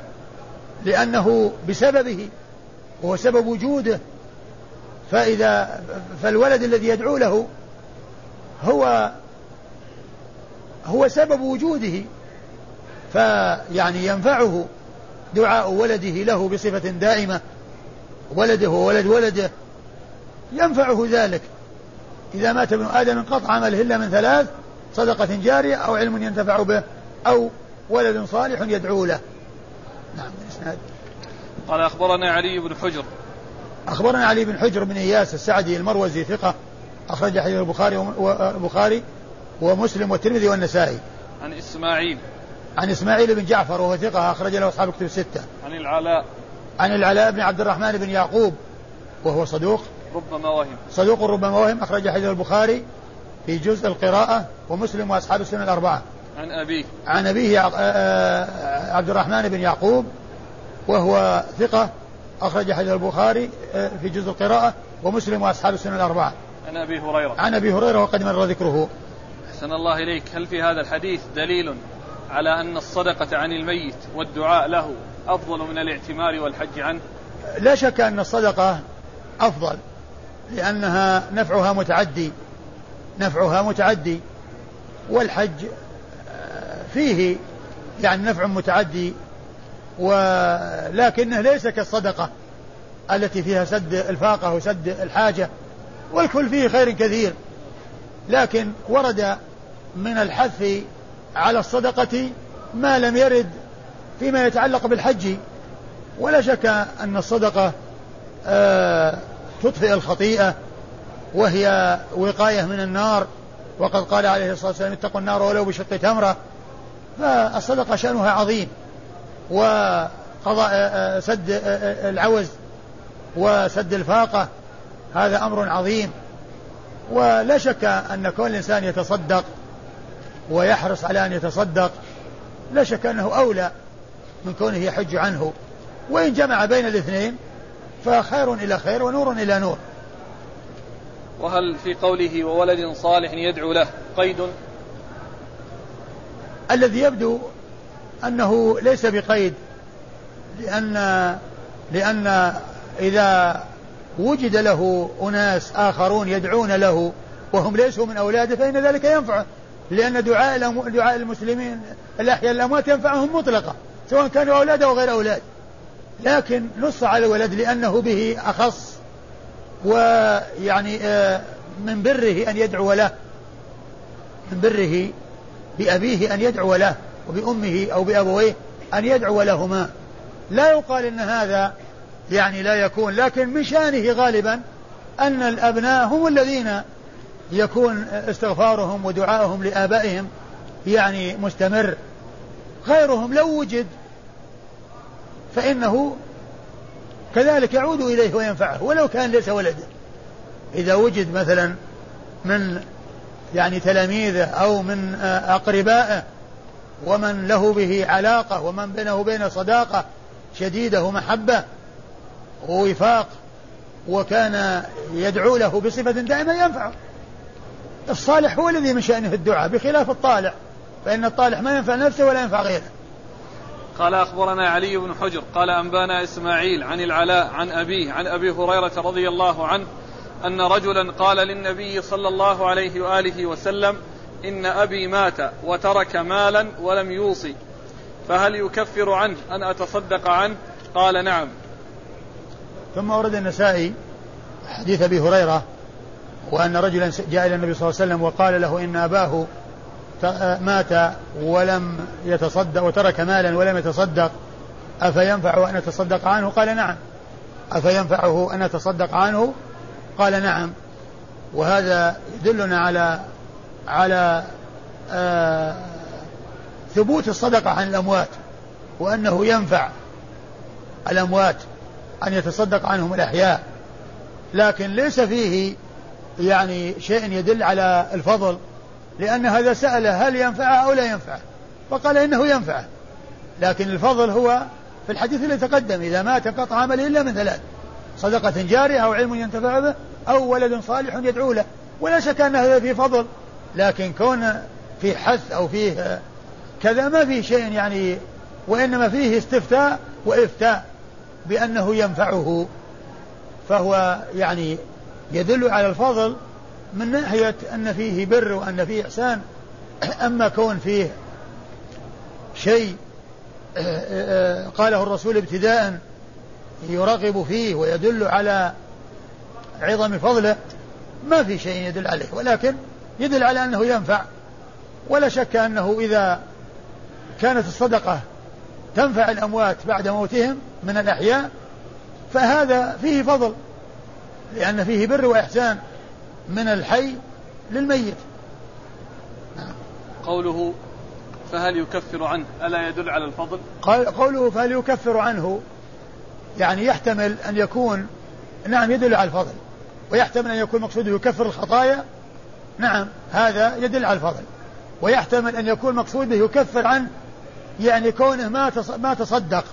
لأنه بسببه وهو سبب وجوده فإذا فالولد الذي يدعو له هو هو سبب وجوده فيعني ينفعه دعاء ولده له بصفة دائمة ولده وولد ولده ينفعه ذلك. إذا مات ابن آدم انقطع عمله إلا من ثلاث صدقة جارية أو علم ينتفع به أو ولد صالح يدعو له. نعم الإسناد قال أخبرنا علي بن حجر. أخبرنا علي بن حجر بن إياس السعدي المروزي ثقة أخرج حديث البخاري والبخاري ومسلم والترمذي والنسائي. عن إسماعيل. عن إسماعيل بن جعفر وهو ثقة أخرج له أصحاب كتب الستة. عن العلاء. عن العلاء بن عبد الرحمن بن يعقوب وهو صدوق. ربما وهم صدوق ربما وهم أخرج حديث البخاري في جزء القراءة ومسلم وأصحاب السنة الأربعة. عن أبيه. عن أبيه آه، آه، عبد الرحمن بن يعقوب وهو ثقة أخرج حديث البخاري آه، في جزء القراءة ومسلم وأصحاب السنة الأربعة. عن أبي هريرة. عن أبي هريرة وقد مر ذكره. أحسن الله إليك. هل في هذا الحديث دليل على أن الصدقة عن الميت والدعاء له أفضل من الاعتمار والحج عنه؟ لا شك أن الصدقة أفضل لأنها نفعها متعدي نفعها متعدي والحج فيه يعني نفع متعدي ولكنه ليس كالصدقة التي فيها سد الفاقة وسد الحاجة. والكل فيه خير كثير. لكن ورد من الحث على الصدقة ما لم يرد فيما يتعلق بالحج. ولا شك أن الصدقة آه تطفئ الخطيئة وهي وقاية من النار. وقد قال عليه الصلاة والسلام اتقوا النار ولو بشق تمرة. فالصدقة شأنها عظيم وقضاء آه، آه، سد العوز وسد الفاقة. هذا أمر عظيم. ولا شك أن كل إنسان يتصدق ويحرص على أن يتصدق لا شك أنه أولى من كونه يحج عنه. وإن جمع بين الاثنين فخير إلى خير ونور إلى نور. وهل في قوله وولد صالح يدعو له قيد؟ الذي يبدو أنه ليس بقيد لأن لأن إذا وجد له أناس آخرون يدعون له وهم ليسوا من أولاده فإن ذلك ينفعه لأن دعاء دعاء المسلمين الأحياء الأموات ينفعهم مطلقة سواء كانوا أولاد أو غير أولاد. لكن نص على الولد لأنه به أخص ويعني آه، من بره أن يدعو له من بره بأبيه أن يدعو له وبأمه أو بأبويه أن يدعو لهما. لا يقال أن هذا يعني لا يكون لكن من شأنه غالبا أن الأبناء هم الذين يكون استغفارهم ودعائهم لآبائهم يعني مستمر. غيرهم لو وجد فإنه كذلك يعود إليه وينفعه ولو كان ليس ولده. إذا وجد مثلا من يعني تلاميذه أو من أقربائه ومن له به علاقة ومن بينه وبين صداقة شديدة ومحبة ووفاق وكان يدعو له بصفة دائمة ينفعه. الصالح هو الذي من شأنه الدعاء بخلاف الطالع فإن الطالح ما ينفع نفسه ولا ينفع غيره. قال أخبرنا علي بن حجر قال أنبانا إسماعيل عن العلاء عن أبيه عن أبي هريرة رضي الله عنه أن رجلا قال للنبي صلى الله عليه وآله وسلم إن أبي مات وترك مالا ولم يوصي فهل يكفر عنه؟ أن أتصدق عنه؟ قال نعم. ثم ورد النسائي حديث أبي هريرة وأن رجلا جاء إلى النبي صلى الله عليه وسلم وقال له إن أباه مات ولم يتصدق وترك مالا ولم يتصدق أفينفعه أن يتصدق عنه؟ قال نعم. أفينفعه أن يتصدق عنه؟ قال نعم. وهذا يدلنا على على آه ثبوت الصدقة عن الأموات وأنه ينفع الأموات. أن يتصدق عنهم الأحياء. لكن ليس فيه يعني شيء يدل على الفضل لأن هذا سأله هل ينفعه أو لا ينفعه فقال إنه ينفعه لكن الفضل هو في الحديث الذي تقدم إذا مات انقطع عمله إلا من ثلاث صدقة جارية أو علم ينتفع به أو ولد صالح يدعو له. ولا شك أن هذا فيه فضل لكن كون في حث أو فيه كذا ما فيه شيء يعني وإنما فيه استفتاء وإفتاء. بأنه ينفعه فهو يعني يدل على الفضل من ناحية أن فيه بر وأن فيه إحسان. أما كون فيه شيء قاله الرسول ابتداء يرغب فيه ويدل على عظم فضله ما في شيء يدل عليه ولكن يدل على أنه ينفع. ولا شك أنه إذا كانت الصدقة تنفع الأموات بعد موتهم من الأحياء فهذا فيه فضل لأن فيه بر وإحسان من الحي للميت. قوله فهل يكفر عنه ألا يدل على الفضل؟ قوله فهل يكفر عنه يعني يحتمل أن يكون نعم يدل على الفضل ويحتمل أن يكون مقصوده يكفر الخطايا نعم هذا يدل على الفضل ويحتمل أن يكون مقصوده يكفر عنه يعني كونه ما ما تصدق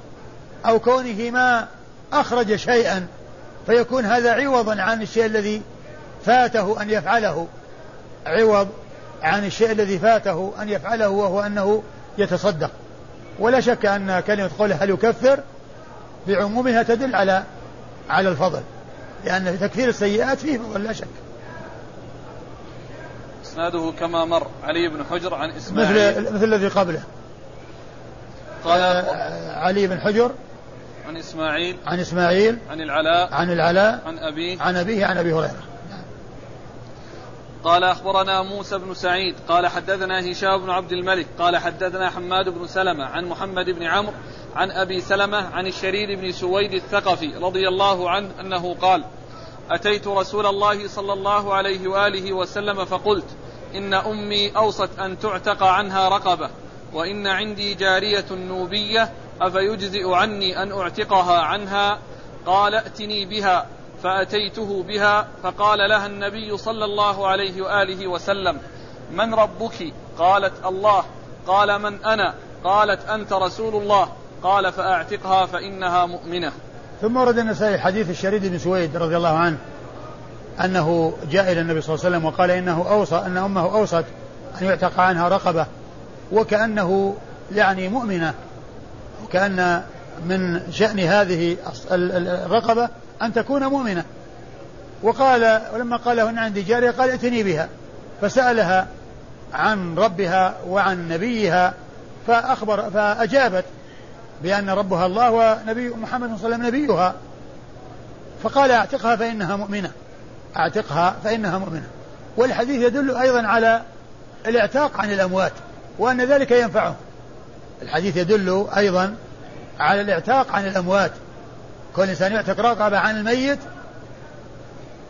أو كونه ما أخرج شيئا فيكون هذا عوضا عن الشيء الذي فاته أن يفعله. عوض عن الشيء الذي فاته أن يفعله وهو أنه يتصدق. ولا شك أن كلمة قوله هل يكفر بعمومها تدل على على الفضل لأن تكفير السيئات فيه فضل لا شك. إسناده كما مر علي بن حجر عن إسماعيل. مثل مثل الذي قبله. قال آه علي بن حجر. عن إسماعيل. عن إسماعيل. عن العلاء. عن العلاء. عن أبيه. عن أبيه عن أبي هريرة. قال أخبرنا موسى بن سعيد. قال حدثنا هشام بن عبد الملك. قال حدثنا حماد بن سلمة. عن محمد بن عمرو. عن أبي سلمة. عن الشريد بن سويد الثقفي رضي الله عنه أنه قال أتيت رسول الله صلى الله عليه وآله وسلم فقلت إن أمي أوصت أن تعتق عنها رقبة. وإن عندي جارية نوبية أفيجزئ عني أن أعتقها عنها؟ قال ائتني بها فأتيته بها فقال لها النبي صلى الله عليه وآله وسلم من ربك؟ قالت الله. قال من أنا؟ قالت أنت رسول الله. قال فأعتقها فإنها مؤمنة. ثم ورد النسائي حديث الشريد بن سويد رضي الله عنه أنه جاء إلى النبي صلى الله عليه وسلم وقال إنه أوصى أن أمه أوصت أن يعتق عنها رقبة. وكأنه يعني مؤمنة وكأن من شأن هذه الرقبة أن تكون مؤمنة. وقال ولما قال له إن عندي جارية قال ائتني بها. فسألها عن ربها وعن نبيها فأخبر فأجابت بأن ربها الله ونبي محمد صلى الله عليه وسلم نبيها. فقال اعتقها فإنها مؤمنة. اعتقها فإنها مؤمنة. والحديث يدل أيضا على الإعتاق عن الأموات. وأن ذلك ينفعه. الحديث يدل أيضا على الإعتاق عن الأموات. كل إنسان يعتق رقبة عن الميت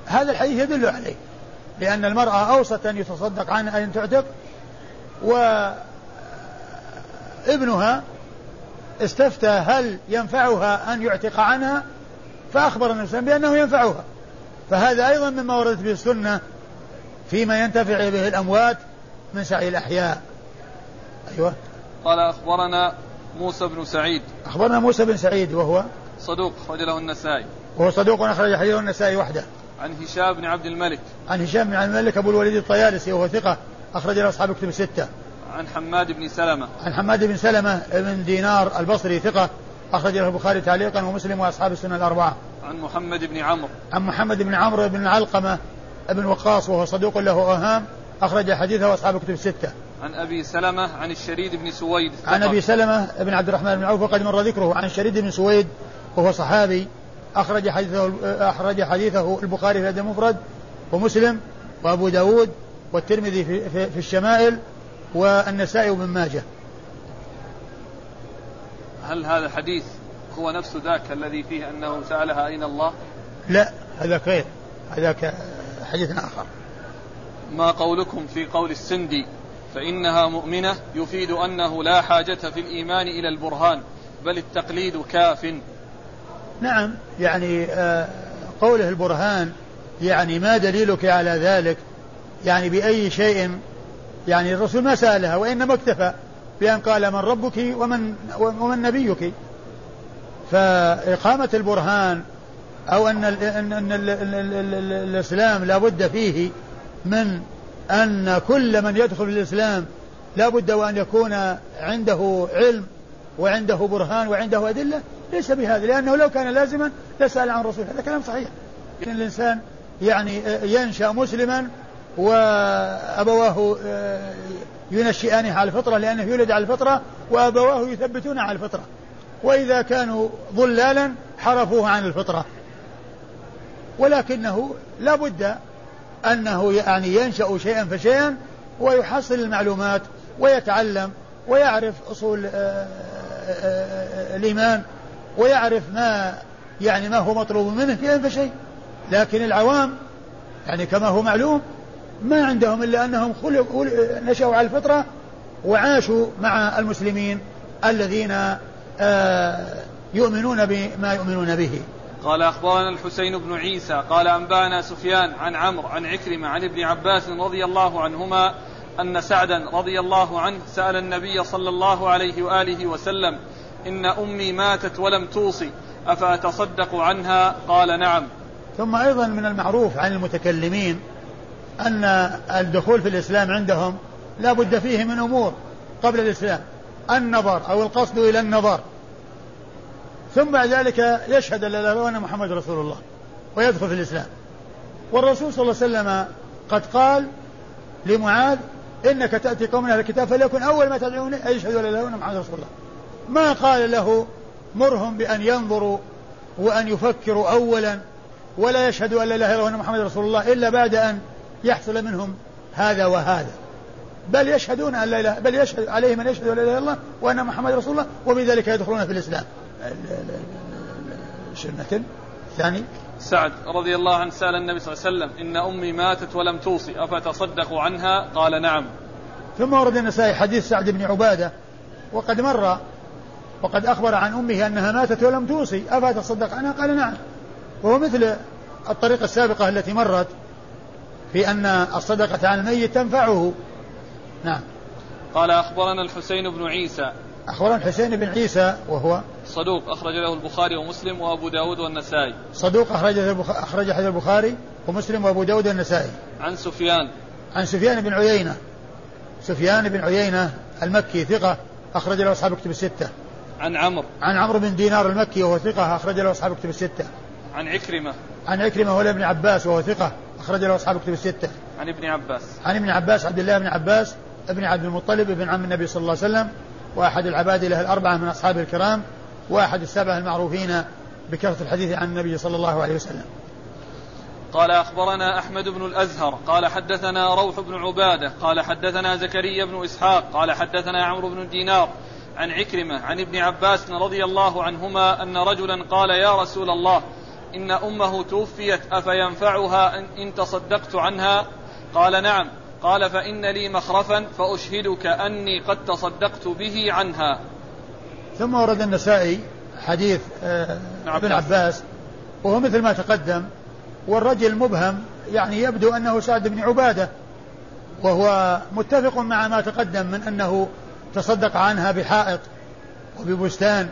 هذا الحديث يدل عليه. لأن المرأة أوصت أن يتصدق عنها أن تعتق وابنها استفتى هل ينفعها أن يعتق عنها فأخبر النبي بأنه ينفعها. فهذا أيضا مما وردت به السنة فيما ينتفع به الأموات من سعي الأحياء. أيوة. قال أخبرنا موسى بن سعيد. أخبرنا موسى بن سعيد وهو صدوق أخرج له النسائي. وهو صدوق أخرج حديثه النسائي وحده. عن هشام بن عبد الملك. عن هشام بن عبد الملك أبو الوليد الطيالسي وهو ثقة أخرج له أصحاب كتب الستة. عن حماد بن سلمة. عن حماد بن سلمة بن دينار البصري ثقة أخرج له البخاري تعليقا ومسلم وأصحاب السنة الأربعة. عن محمد بن عمرو. عن محمد بن عمرو بن علقمة بن وقاص وهو صدوق له أوهام أخرج حديثه أصحاب كتب الستة. عن أبي سلمة عن الشريد بن سويد عن أبي سلمة بن عبد الرحمن بن عوف وقد مر ذكره عن الشريد بن سويد وهو صحابي أخرج حديثه أخرج حديثه البخاري في الأدب المفرد ومسلم وأبو داود والترمذي في, في, في الشمائل والنسائي وابن ماجه. هل هذا الحديث هو نفس ذاك الذي فيه أنه سألها أين الله؟ لا هذا غير هذاك حديث آخر. ما قولكم في قول السندي فإنها مؤمنة يفيد أنه لا حاجة في الإيمان إلى البرهان بل التقليد كاف. نعم يعني آه قوله البرهان يعني ما دليلك على ذلك؟ يعني بأي شيء؟ يعني الرسول ما سألها وإنما اكتفى بأن قال من ربك ومن ومن نبيك. فإقامة البرهان أو أن ال أن, ال الإسلام لا بد فيه من أن كل من يدخل الإسلام لا بد وأن يكون عنده علم وعنده برهان وعنده أدلة ليس بهذا لأنه لو كان لازما لسأل عن الرسول. هذا كلام صحيح. إن الإنسان يعني ينشأ مسلما وأبواه آه، ينشئانه على الفطرة لأنه يولد على الفطرة وأبواه يثبتون على الفطرة. وإذا كانوا ضلالا حرفوه عن الفطرة. ولكنه لا بد أنه يعني ينشأ شيئا فشيئا ويحصل المعلومات ويتعلم ويعرف أصول آه، آه، الإيمان ويعرف ما يعني ما هو مطلوب منه شيئا فشيء لكن العوام يعني كما هو معلوم ما عندهم إلا أنهم خلقوا نشأوا على الفطرة وعاشوا مع المسلمين الذين آه، يؤمنون بما يؤمنون به. قال أخبرنا الحسين بن عيسى قال أنبانا سفيان عن عمرو عن عكرمة عن ابن عباس رضي الله عنهما أن سعدا رضي الله عنه سأل النبي صلى الله عليه وآله وسلم إن أمي ماتت ولم توصي أفأتصدق عنها؟ قال نعم. ثم أيضا من المعروف عن المتكلمين أن الدخول في الإسلام عندهم لا بد فيه من أمور قبل الإسلام النظر أو القصد إلى النظر. ثم بعد ذلك يشهد أن لا إله إلا محمد رسول الله ويدخل في الإسلام. والرسول صلى الله عليه وسلم قد قال لمعاذ إنك تأتي قوم أهل الكتاب فليكن أول ما تدعون أن يشهدوا لا إله إلا محمد رسول الله. ما قال له مرهم بأن ينظروا وأن يفكروا أولا ولا يشهدوا أن لا إله إلا محمد رسول الله إلا بعد أن يحصل منهم هذا وهذا. بل يشهدون أن لا إله بل يشهد عليهم أن يشهدوا لا إله إلا الله وأن محمد رسول الله وبذلك يدخلون في الإسلام. سنة الثاني سعد رضي الله عنه سأل النبي صلى الله عليه وسلم إن أمي ماتت ولم توصي أفتصدق عنها؟ قال نعم. ثم ورد النسائي حديث سعد بن عبادة وقد مر وقد أخبر عن أمه أنها ماتت ولم توصي أفتصدق عنها؟ قال نعم. وهو مثل الطريقة السابقة التي مرت في أن الصدقة عن الميت تنفعه. نعم. قال أخبرنا الحسين بن عيسى أخبرنا الحسين بن عيسى وهو صدوق أخرج له البخاري ومسلم وأبو داود والنسائي. صدوق أخرج أخرج حديث البخاري ومسلم وأبو داود والنسائي. عن سفيان. عن سفيان بن عيينة. سفيان بن عيينة المكي ثقة أخرج له أصحاب كتب الستة. عن عمرو. عن عمرو بن دينار المكي وهو ثقة أخرج له أصحاب كتب الستة. عن عكرمة. عن عكرمة ولا ابن عباس وهو ثقة أخرج له أصحاب كتب الستة. عن ابن عباس. عن ابن عباس عبد الله بن عباس ابن عبد المطلب ابن عم النبي صلى الله عليه وسلم وأحد العباد له الأربعة من أصحاب الكرام وأحد السبعة المعروفين بكثرة الحديث عن النبي صلى الله عليه وسلم. قال أخبرنا أحمد بن الأزهر قال حدثنا روح بن عبادة قال حدثنا زكريا بن إسحاق قال حدثنا عمرو بن دينار عن عكرمة عن ابن عباس رضي الله عنهما أن رجلا قال يا رسول الله إن أمه توفيت أفينفعها إن تصدقت عنها؟ قال نعم. قال فإن لي مخرفا فأشهدك أني قد تصدقت به عنها. ثم ورد النسائي حديث آه، ابن عباس وهو مثل ما تقدم والرجل مبهم يعني يبدو أنه سعد بن عبادة وهو متفق مع ما تقدم من أنه تصدق عنها بحائط وببستان.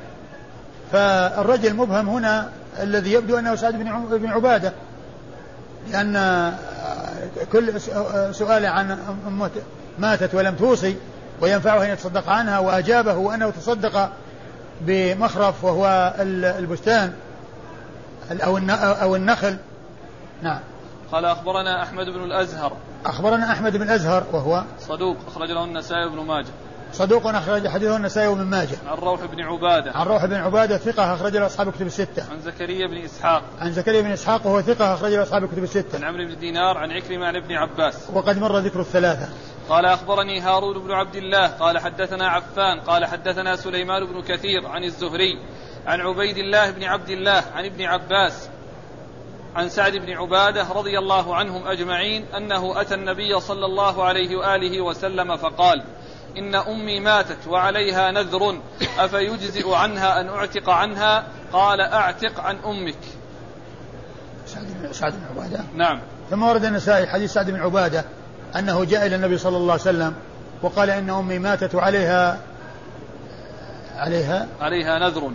فالرجل مبهم هنا الذي يبدو أنه سعد بن عبادة لأن كل سؤال عن أمة ماتت ولم توصي وينفعه أن يتصدق عنها وأجابه أنه تصدق بمخرف وهو البستان أو أو النخل. نعم. قال أخبرنا أحمد بن الأزهر. أخبرنا أحمد بن الأزهر وهو صدوق أخرج له النسائي بن ماجه. صدوق أخرج حديثه النسائي ومن ماجه. عن روح بن عبادة. عن روح بن عبادة ثقة أخرج له أصحاب الكتب الستة. عن زكريا بن إسحاق. عن زكريا بن إسحاق وهو ثقة أخرج له أصحاب الكتب الستة. عن عمرو بن دينار عن عكرمة عن ابن عباس. وقد مر ذكر الثلاثة. قال أخبرني هارون بن عبد الله قال حدثنا عفان قال حدثنا سليمان بن كثير عن الزهري عن عبيد الله بن عبد الله عن ابن عباس عن سعد بن عبادة رضي الله عنهم أجمعين أنه أتى النبي صلى الله عليه وآله وسلم فقال إن أمي ماتت وعليها نذر أفيجزئ عنها أن أعتق عنها؟ قال أعتق عن أمك. سعد بن سعد بن عبادة. نعم. ثم ورد النسائي حديث سعد بن عبادة أنه جاء إلى النبي صلى الله عليه وسلم وقال إن أمي ماتت وعليها عليها عليها نذر.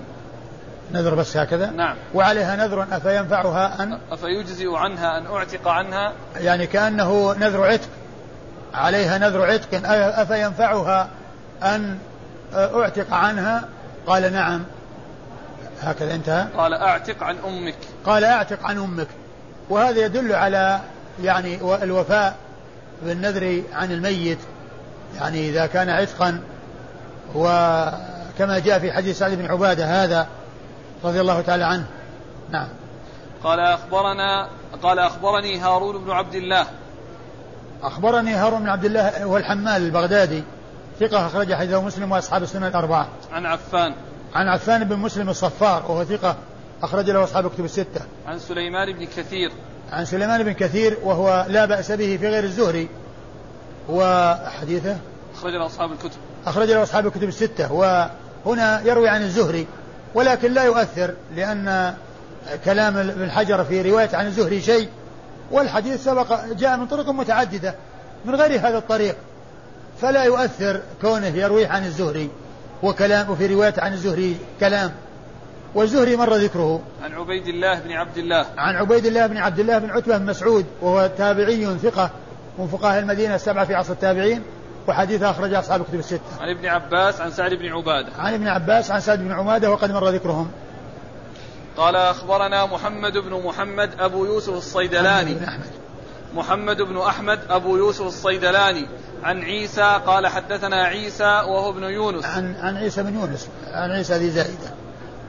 نذر بس هكذا؟ نعم. وعليها نذر أفينفعها أن أفيجزئ عنها أن أعتق عنها؟ يعني كأنه نذر عتق. عليها نذر عتق أفينفعها أن أعتق عنها؟ قال نعم. هكذا انتهى. قال أعتق عن أمك. قال أعتق عن أمك. وهذا يدل على يعني الوفاء بالنذر عن الميت. يعني إذا كان عتقا وكما جاء في حديث سعد بن عبادة هذا رضي الله تعالى عنه. نعم. قال أخبرنا قال أخبرني هارون بن عبد الله أخبرني هارون بن عبد الله هو الحمال البغدادي ثقة أخرج حديثه مسلم وأصحاب السنة الأربعة. عن عفان. عن عفان بن مسلم الصفار وهو ثقة أخرج له أصحاب كتب الستة. عن سليمان بن كثير. عن سليمان بن كثير وهو لا بأس به في غير الزهري. وحديثه؟ أخرج له أصحاب الكتب. أخرج له أصحاب الكتب الستة وهنا يروي عن الزهري ولكن لا يؤثر لأن كلام ابن حجر في رواية عن الزهري شيء. والحديث سبق جاء من طرق متعددة من غير هذا الطريق فلا يؤثر كونه يرويه عن الزهري وكلام وفي رواية عن الزهري كلام والزهري مر ذكره عن عبيد الله بن عبد الله عن عبيد الله بن عبد الله بن عتبة بن مسعود وهو تابعي ثقة من فقهاء المدينة السبعة في عصر التابعين وحديثه أخرج أصحاب الكتب الستة. عن ابن عباس عن سعد بن عبادة. عن ابن عباس عن سعد بن عبادة وقد مر ذكرهم. قال أخبرنا محمد بن محمد أبو يوسف الصيدلاني. محمد بن أحمد أبو يوسف الصيدلاني عن عيسى قال حدثنا عيسى وهو ابن يونس. عن عن عيسى بن يونس عن عيسى ذي زائدة.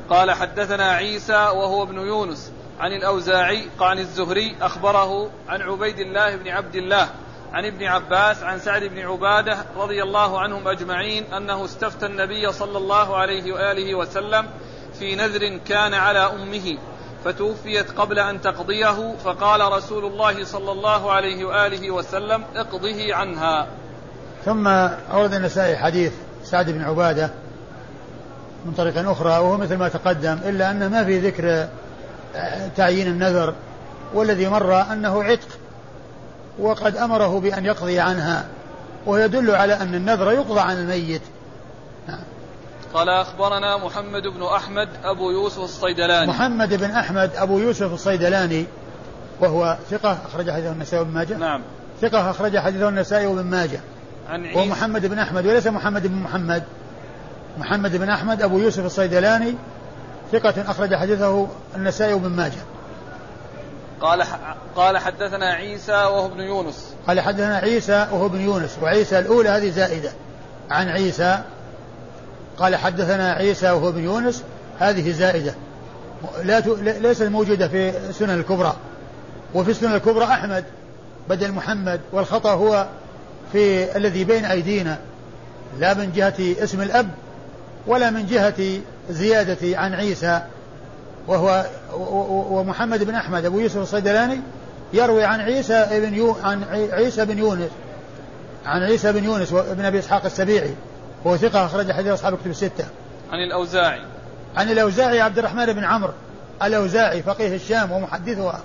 قال حدثنا عيسى وهو ابن يونس عن الأوزاعي عن الزهري أخبره عن عبيد الله بن عبد الله عن ابن عباس عن سعد بن عبادة رضي الله عنهم أجمعين أنه استفتى النبي صلى الله عليه وآله وسلم في نذر كان على أمه فتوفيت قبل أن تقضيه فقال رسول الله صلى الله عليه وآله وسلم اقضه عنها. ثم أورد النسائي حديث سعد بن عبادة من طريق أخرى وهو مثل ما تقدم إلا ان ما في ذكر تعيين النذر والذي مر أنه عتق وقد أمره بأن يقضي عنها ويدل على أن النذر يقضى عن الميت. قال أخبرنا محمد بن أحمد أبو يوسف الصيدلاني. محمد بن أحمد أبو يوسف الصيدلاني وهو ثقة أخرج حديثه النسائي وابن ماجه. نعم. ثقة أخرج حديثه النسائي وابن ماجه. عن عيسى. ومحمد بن أحمد وليس محمد بن محمد. محمد بن أحمد أبو يوسف الصيدلاني ثقة أخرج حديثه النسائي وابن ماجه. قال قال حدثنا عيسى وهو ابن يونس. قال حدثنا عيسى وهو ابن يونس وعيسى الأولى هذه زائدة. عن عيسى قال حدثنا عيسى وهو ابن يونس هذه زائدة. لا ت... ليست موجودة في السنن الكبرى. وفي السنن الكبرى أحمد بدل محمد والخطأ هو في الذي بين أيدينا. لا من جهة اسم الأب ولا من جهة زيادة عن عيسى وهو ومحمد بن أحمد. أبو يوسف الصيدلاني يروي عن عيسى بن يو عن عيسى بن يونس عن عيسى بن يونس وابن أبي إسحاق السبيعي. وهو ثقة أخرج حديث أصحاب الكتب الستة. عن الأوزاعي. عن الأوزاعي عبد الرحمن بن عمرو الأوزاعي فقيه الشام ومحدثها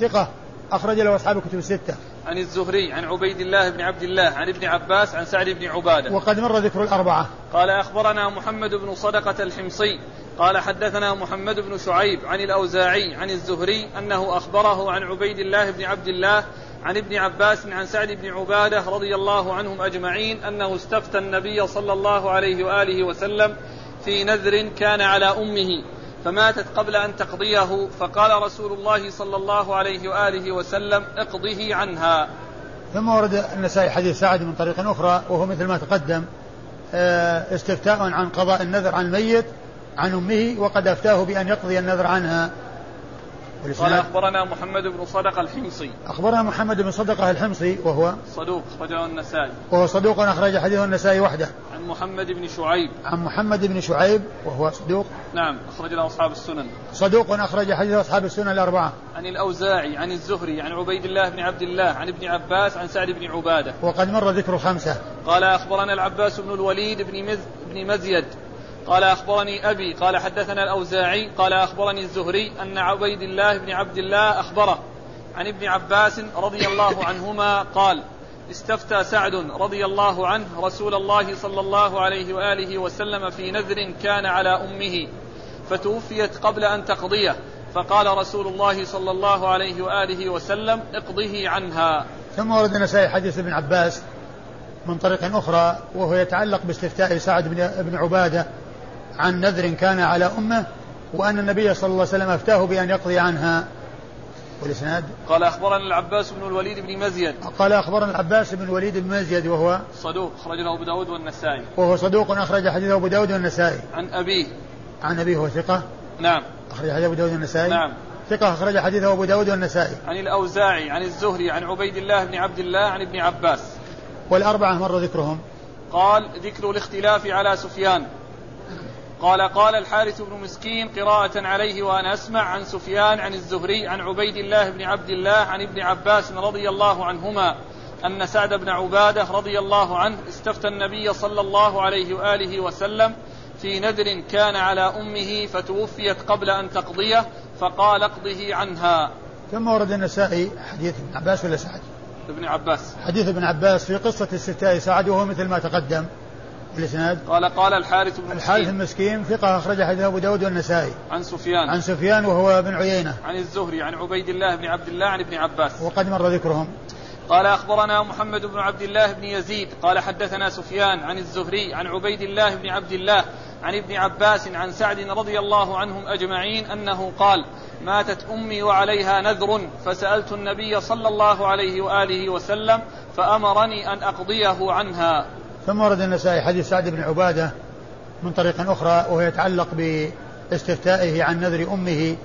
ثقة أخرج له أصحاب الكتب الستة. عن الزهري عن عبيد الله بن عبد الله عن ابن عباس عن سعد بن عبادة. وقد مر ذكر الأربعة. قال أخبرنا محمد بن صدقة الحمصي قال حدثنا محمد بن شعيب عن الأوزاعي عن الزهري أنه أخبره عن عبيد الله بن عبد الله عن ابن عباس عن سعد بن عبادة رضي الله عنهم أجمعين أنه استفتى النبي صلى الله عليه وآله وسلم في نذر كان على أمه فماتت قبل أن تقضيه فقال رسول الله صلى الله عليه وآله وسلم اقضه عنها. ثم ورد النسائي حديث سعد من طريق أخرى وهو مثل ما تقدم آه، استفتاء عن قضاء النذر عن الميت عن أمه وقد أفتاه بأن يقضي النذر عنها. قال أخبرنا محمد بن صدقة الحمصي. أخبرنا محمد بن صدقة الحمصي وهو؟ صدوق أخرجه النسائي. وهو صدوق أخرج حديثه النسائي وحده. عن محمد بن شعيب. عن محمد بن شعيب وهو صدوق؟ نعم أخرج له أصحاب السنن. صدوق أخرج حديث أصحاب السنن الأربعة. عن الأوزاعي عن الزهري عن عبيد الله بن عبد الله عن ابن عباس عن سعد بن عبادة. وقد مر ذكر خمسة قال أخبرنا العباس بن الوليد بن, مز بن مزيد. قال أخبرني أبي قال حدثنا الأوزاعي قال أخبرني الزهري أن عبيد الله بن عبد الله أخبره عن ابن عباس رضي الله عنهما قال استفتى سعد رضي الله عنه رسول الله صلى الله عليه وآله وسلم في نذر كان على أمه فتوفيت قبل أن تقضيه فقال رسول الله صلى الله عليه وآله وسلم اقضه عنها. ثم ورد النسائي حديث ابن عباس من طريق أخرى وهو يتعلق باستفتاء سعد بن عبادة عن نذر كان على أمه وأن النبي صلى الله عليه وسلم أفتاه بأن يقضي عنها. والإسناد؟ قال أخبرنا العباس بن الوليد بن مزيد. قال أخبرنا العباس بن الوليد بن مزيد وهو صدوق أخرجه أبو داود والنسائي. وهو صدوق أخرج حديثه أبو داود والنسائي. عن أبيه. عن أبيه هو ثقة. نعم. أخرج حديثه أبو داود والنسائي. نعم. ثقة أخرج حديثه أبو داود والنسائي. عن الأوزاعي عن الزهري عن عبيد الله بن عبد الله عن ابن عباس. والأربعة مر ذكرهم. قال ذكر الاختلاف على سفيان. قال قال الحارث بن مسكين قراءة عليه وأنا أسمع عن سفيان عن الزهري عن عبيد الله بن عبد الله عن ابن عباس رضي الله عنهما أن سعد بن عبادة رضي الله عنه استفتى النبي صلى الله عليه وآله وسلم في نذر كان على أمه فتوفيت قبل أن تقضيه فقال اقضه عنها. ثم ورد النسائي؟ حديث ابن عباس ولا سعد؟ ابن عباس. حديث ابن عباس في قصة استفتاء سعد وهو مثل ما تقدم. الإسناد؟ قال قال الحارث بن الحارث المسكين ثقة أخرج حديث أبو داود والنسائي. عن سفيان. عن سفيان وهو بن عيينة. عن الزهري عن عبيد الله بن عبد الله عن ابن عباس. وقد مر ذكرهم. قال أخبرنا محمد بن عبد الله بن يزيد. قال حدثنا سفيان عن الزهري عن عبيد الله بن عبد الله عن ابن عباس عن سعد رضي الله عنهم أجمعين أنه قال ماتت أمي وعليها نذر فسألت النبي صلى الله عليه وآله وسلم فأمرني أن أقضيه عنها. ثم ورد النسائي حديث سعد بن عبادة من طريق أخرى وهو يتعلق باستفتائه عن نذر أمه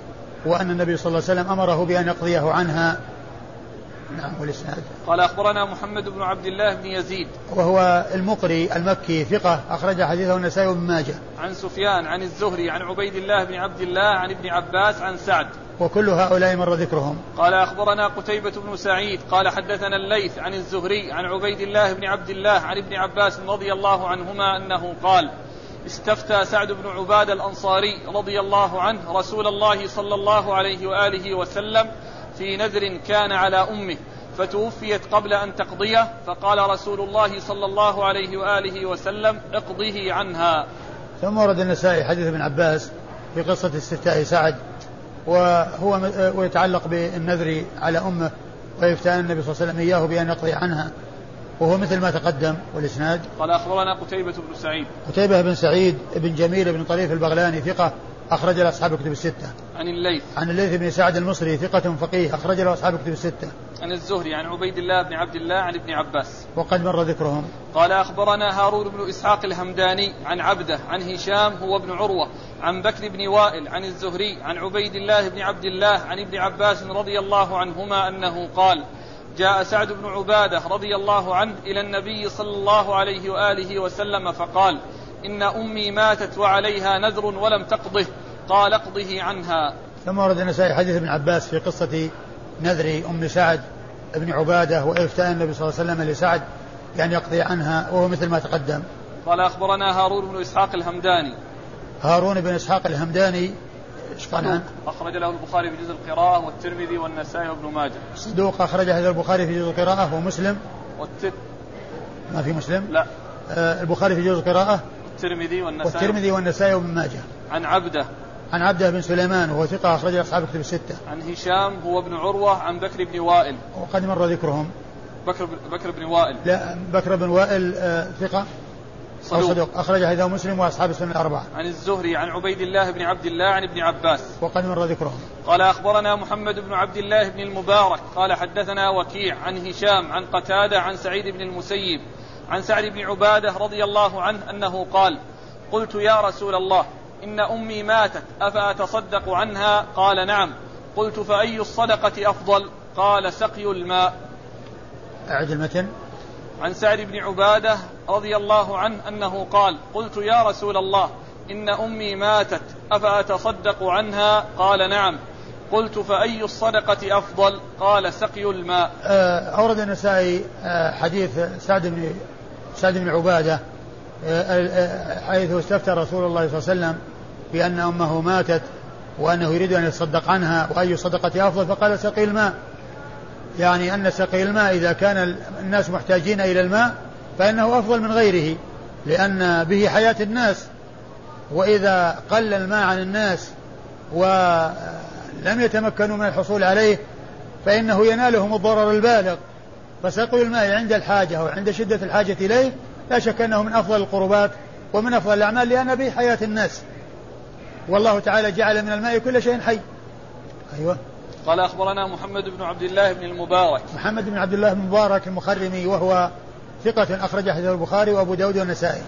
وأن النبي صلى الله عليه وسلم أمره بأن يقضيه عنها. نعم والإسناد. قال أخبرنا محمد بن عبد الله بن يزيد. وهو المقري المكي ثقة أخرج حديثه النسائي بن ماجه. عن سفيان عن الزهري عن عبيد الله بن عبد الله عن ابن عباس عن سعد. وكل هؤلاء مر ذكرهم. قال أخبرنا قتيبة بن سعيد قال حدثنا الليث عن الزهري عن عبيد الله بن عبد الله عن ابن عباس رضي الله عنهما أنه قال استفتى سعد بن عباد الأنصاري رضي الله عنه رسول الله صلى الله عليه وآله وسلم في نذر كان على أمه فتوفيت قبل أن تقضيه فقال رسول الله صلى الله عليه وآله وسلم اقضه عنها. ثم ورد النسائي حديث ابن عباس في قصة استفتاء سعد. وهو ويتعلق بالنذر على أمه وإفتاء النبي صلى الله عليه وسلم إياه بأن يقضي عنها وهو مثل ما تقدم والإسناد قال أخبرنا قتيبة بن سعيد قتيبة بن سعيد بن جميل بن طريف البغلاني ثقة أخرج له أصحاب الكتب الستة. عن الليث. عن الليث بن سعد المصري ثقة فقيه أخرج له أصحاب الكتب الستة. عن الزهري عن عبيد الله بن عبد الله عن ابن عباس. وقد مر ذكرهم. قال أخبرنا هارون بن إسحاق الهمداني عن عبده عن هشام هو ابن عروة عن بكر بن وائل عن الزهري عن عبيد الله بن عبد الله عن ابن عباس رضي الله عنهما أنه قال جاء سعد بن عبادة رضي الله عنه إلى النبي صلى الله عليه وآله وسلم فقال إن أمي ماتت وعليها نذر ولم تقضه قال اقضه عنها ثم ورد النسائي حديث ابن عباس في قصة نذر أم سعد بن عبادة وإفتاء النبي صلى الله عليه وسلم لسعد بأن يقضي عنها وهو مثل ما تقدم قال أخبرنا هارون بن إسحاق الهمداني هارون بن إسحاق الهمداني إيش قال عنه؟ أخرج له البخاري في جزء القراءة والترمذي والنسائي وابن ماجه. صدوق أخرج هذا البخاري في جزء القراءة ومسلم. والت... ما في مسلم؟ لا. آه البخاري في جزء القراءة. والترمذي والنسائي. والترمذي والنسائي وابن ماجه. عن عبده. عن عبده بن سليمان وهو ثقة أخرج أصحاب الكتب الستة. عن هشام هو ابن عروة عن بكر بن وائل. وقد مر ذكرهم. بكر بكر بن وائل. لا بكر بن وائل آه ثقة. صدوق. صدوق أخرج حديثه مسلم وأصحاب السنة الأربعة. عن الزهري عن عبيد الله بن عبد الله عن ابن عباس. وقد مر ذكرهم. قال أخبرنا محمد بن عبد الله بن المبارك قال حدثنا وكيع عن هشام عن قتادة عن سعيد بن المسيب عن سعد بن عبادة رضي الله عنه أنه قال قلت يا رسول الله إن أمي ماتت أفأتصدق عنها؟ قال نعم. قلت فأي الصدقة أفضل؟ قال سقي الماء. أعد المتن. عن سعد بن عبادة رضي الله عنه أنه قال قلت يا رسول الله إن أمي ماتت أفأتصدق عنها؟ قال نعم. قلت فأي الصدقة أفضل؟ قال سقي الماء. أورد النسائي حديث سعد بن سعد بن عبادة حيث استفتى رسول الله صلى الله عليه وسلم بأن أمه ماتت وأنه يريد أن يتصدق عنها وأي الصدقة أفضل فقال سقي الماء. يعني أن سقي الماء إذا كان الناس محتاجين إلى الماء فإنه أفضل من غيره لأن به حياة الناس. وإذا قل الماء عن الناس ولم يتمكنوا من الحصول عليه فإنه ينالهم الضرر البالغ. فسقي الماء عند الحاجة وعند شدة الحاجة إليه لا شك أنه من أفضل القربات ومن أفضل الأعمال لأن به حياة الناس. والله تعالى جعل من الماء كل شيء حي. أيوة. قال أخبرنا محمد بن عبد الله بن المبارك. محمد بن عبد الله بن المبارك المخرمي وهو ثقة أخرج حديث البخاري وأبو داود والنسائي.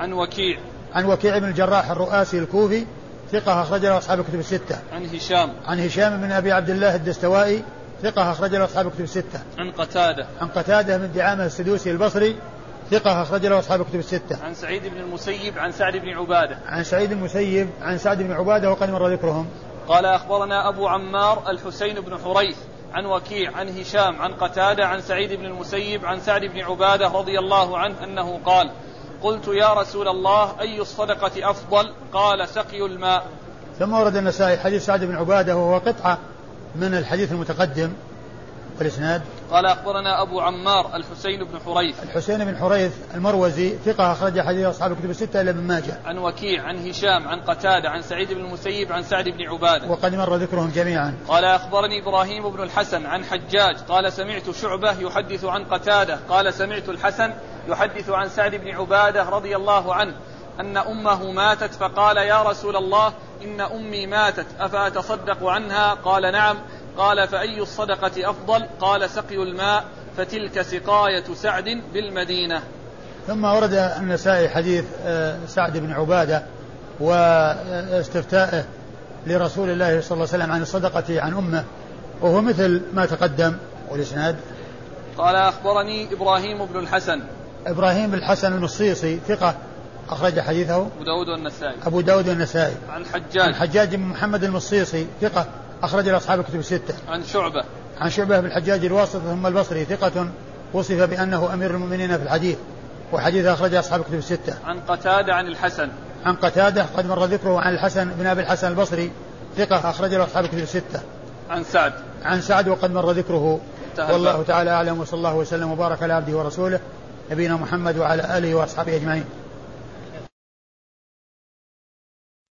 عن وكيع. عن وكيع بن الجراح الرؤاسي الكوفي ثقة أخرج له أصحاب الكتب الستة. عن هشام. عن هشام بن أبي عبد الله الدستوائي ثقة أخرج له أصحاب الكتب الستة. عن قتادة. عن قتادة بن دعامة السدوسي البصري ثقة أخرج له أصحاب الكتب الستة. عن سعيد بن المسيب عن سعد بن عبادة. عن سعيد بن المسيب عن سعد بن عبادة وقد مر ذكرهم. قال أخبرنا أبو عمار الحسين بن حريث عن وكيع عن هشام عن قتادة عن سعيد بن المسيب عن سعد بن عبادة رضي الله عنه أنه قال قلت يا رسول الله أي الصدقة أفضل قال سقي الماء ثم ورد النسائي حديث سعد بن عبادة وهو قطعة من الحديث المتقدم والإسناد؟ قال أخبرنا أبو عمار الحسين بن حريث. الحسين بن حريث المروزي ثقة أخرج حديث أصحاب الكتب الستة إلا ابن ماجه. عن وكيع عن هشام عن قتادة عن سعيد بن المسيب عن سعد بن عبادة. وقد مر ذكرهم جميعا. قال أخبرني إبراهيم بن الحسن عن حجاج. قال سمعت شعبة يحدث عن قتادة. قال سمعت الحسن يحدث عن سعد بن عبادة رضي الله عنه أن أمه ماتت فقال يا رسول الله إن أمي ماتت أفأتصدق عنها؟ قال نعم. قال فأي الصدقة أفضل؟ قال سقي الماء فتلك سقاية سعد بالمدينة. ثم ورد النسائي حديث آه، سعد بن عبادة واستفتائه لرسول الله صلى الله عليه وسلم عن الصدقة عن أمه وهو مثل ما تقدم. والإسناد؟ قال أخبرني إبراهيم بن الحسن. إبراهيم بن الحسن المصيصي ثقة أخرج حديثه. أبو داود والنسائي. أبو داود والنسائي. عن حجاج. عن حجاج بن محمد المصيصي ثقة أخرج لأصحاب الكتب الستة. عن شعبة. عن شعبة بن الحجاج الواسط ثم البصري ثقة وصف بأنه أمير المؤمنين في الحديث وحديث أخرج أصحاب الكتب الستة. عن قتادة عن الحسن. عن قتادة قد مر ذكره عن الحسن بن أبي الحسن البصري ثقة أخرج له أصحاب الكتب الستة. عن سعد. عن سعد وقد مر ذكره والله تعالى أعلم وصلى الله وسلم وبارك على عبده ورسوله نبينا محمد وعلى آله وأصحابه أجمعين.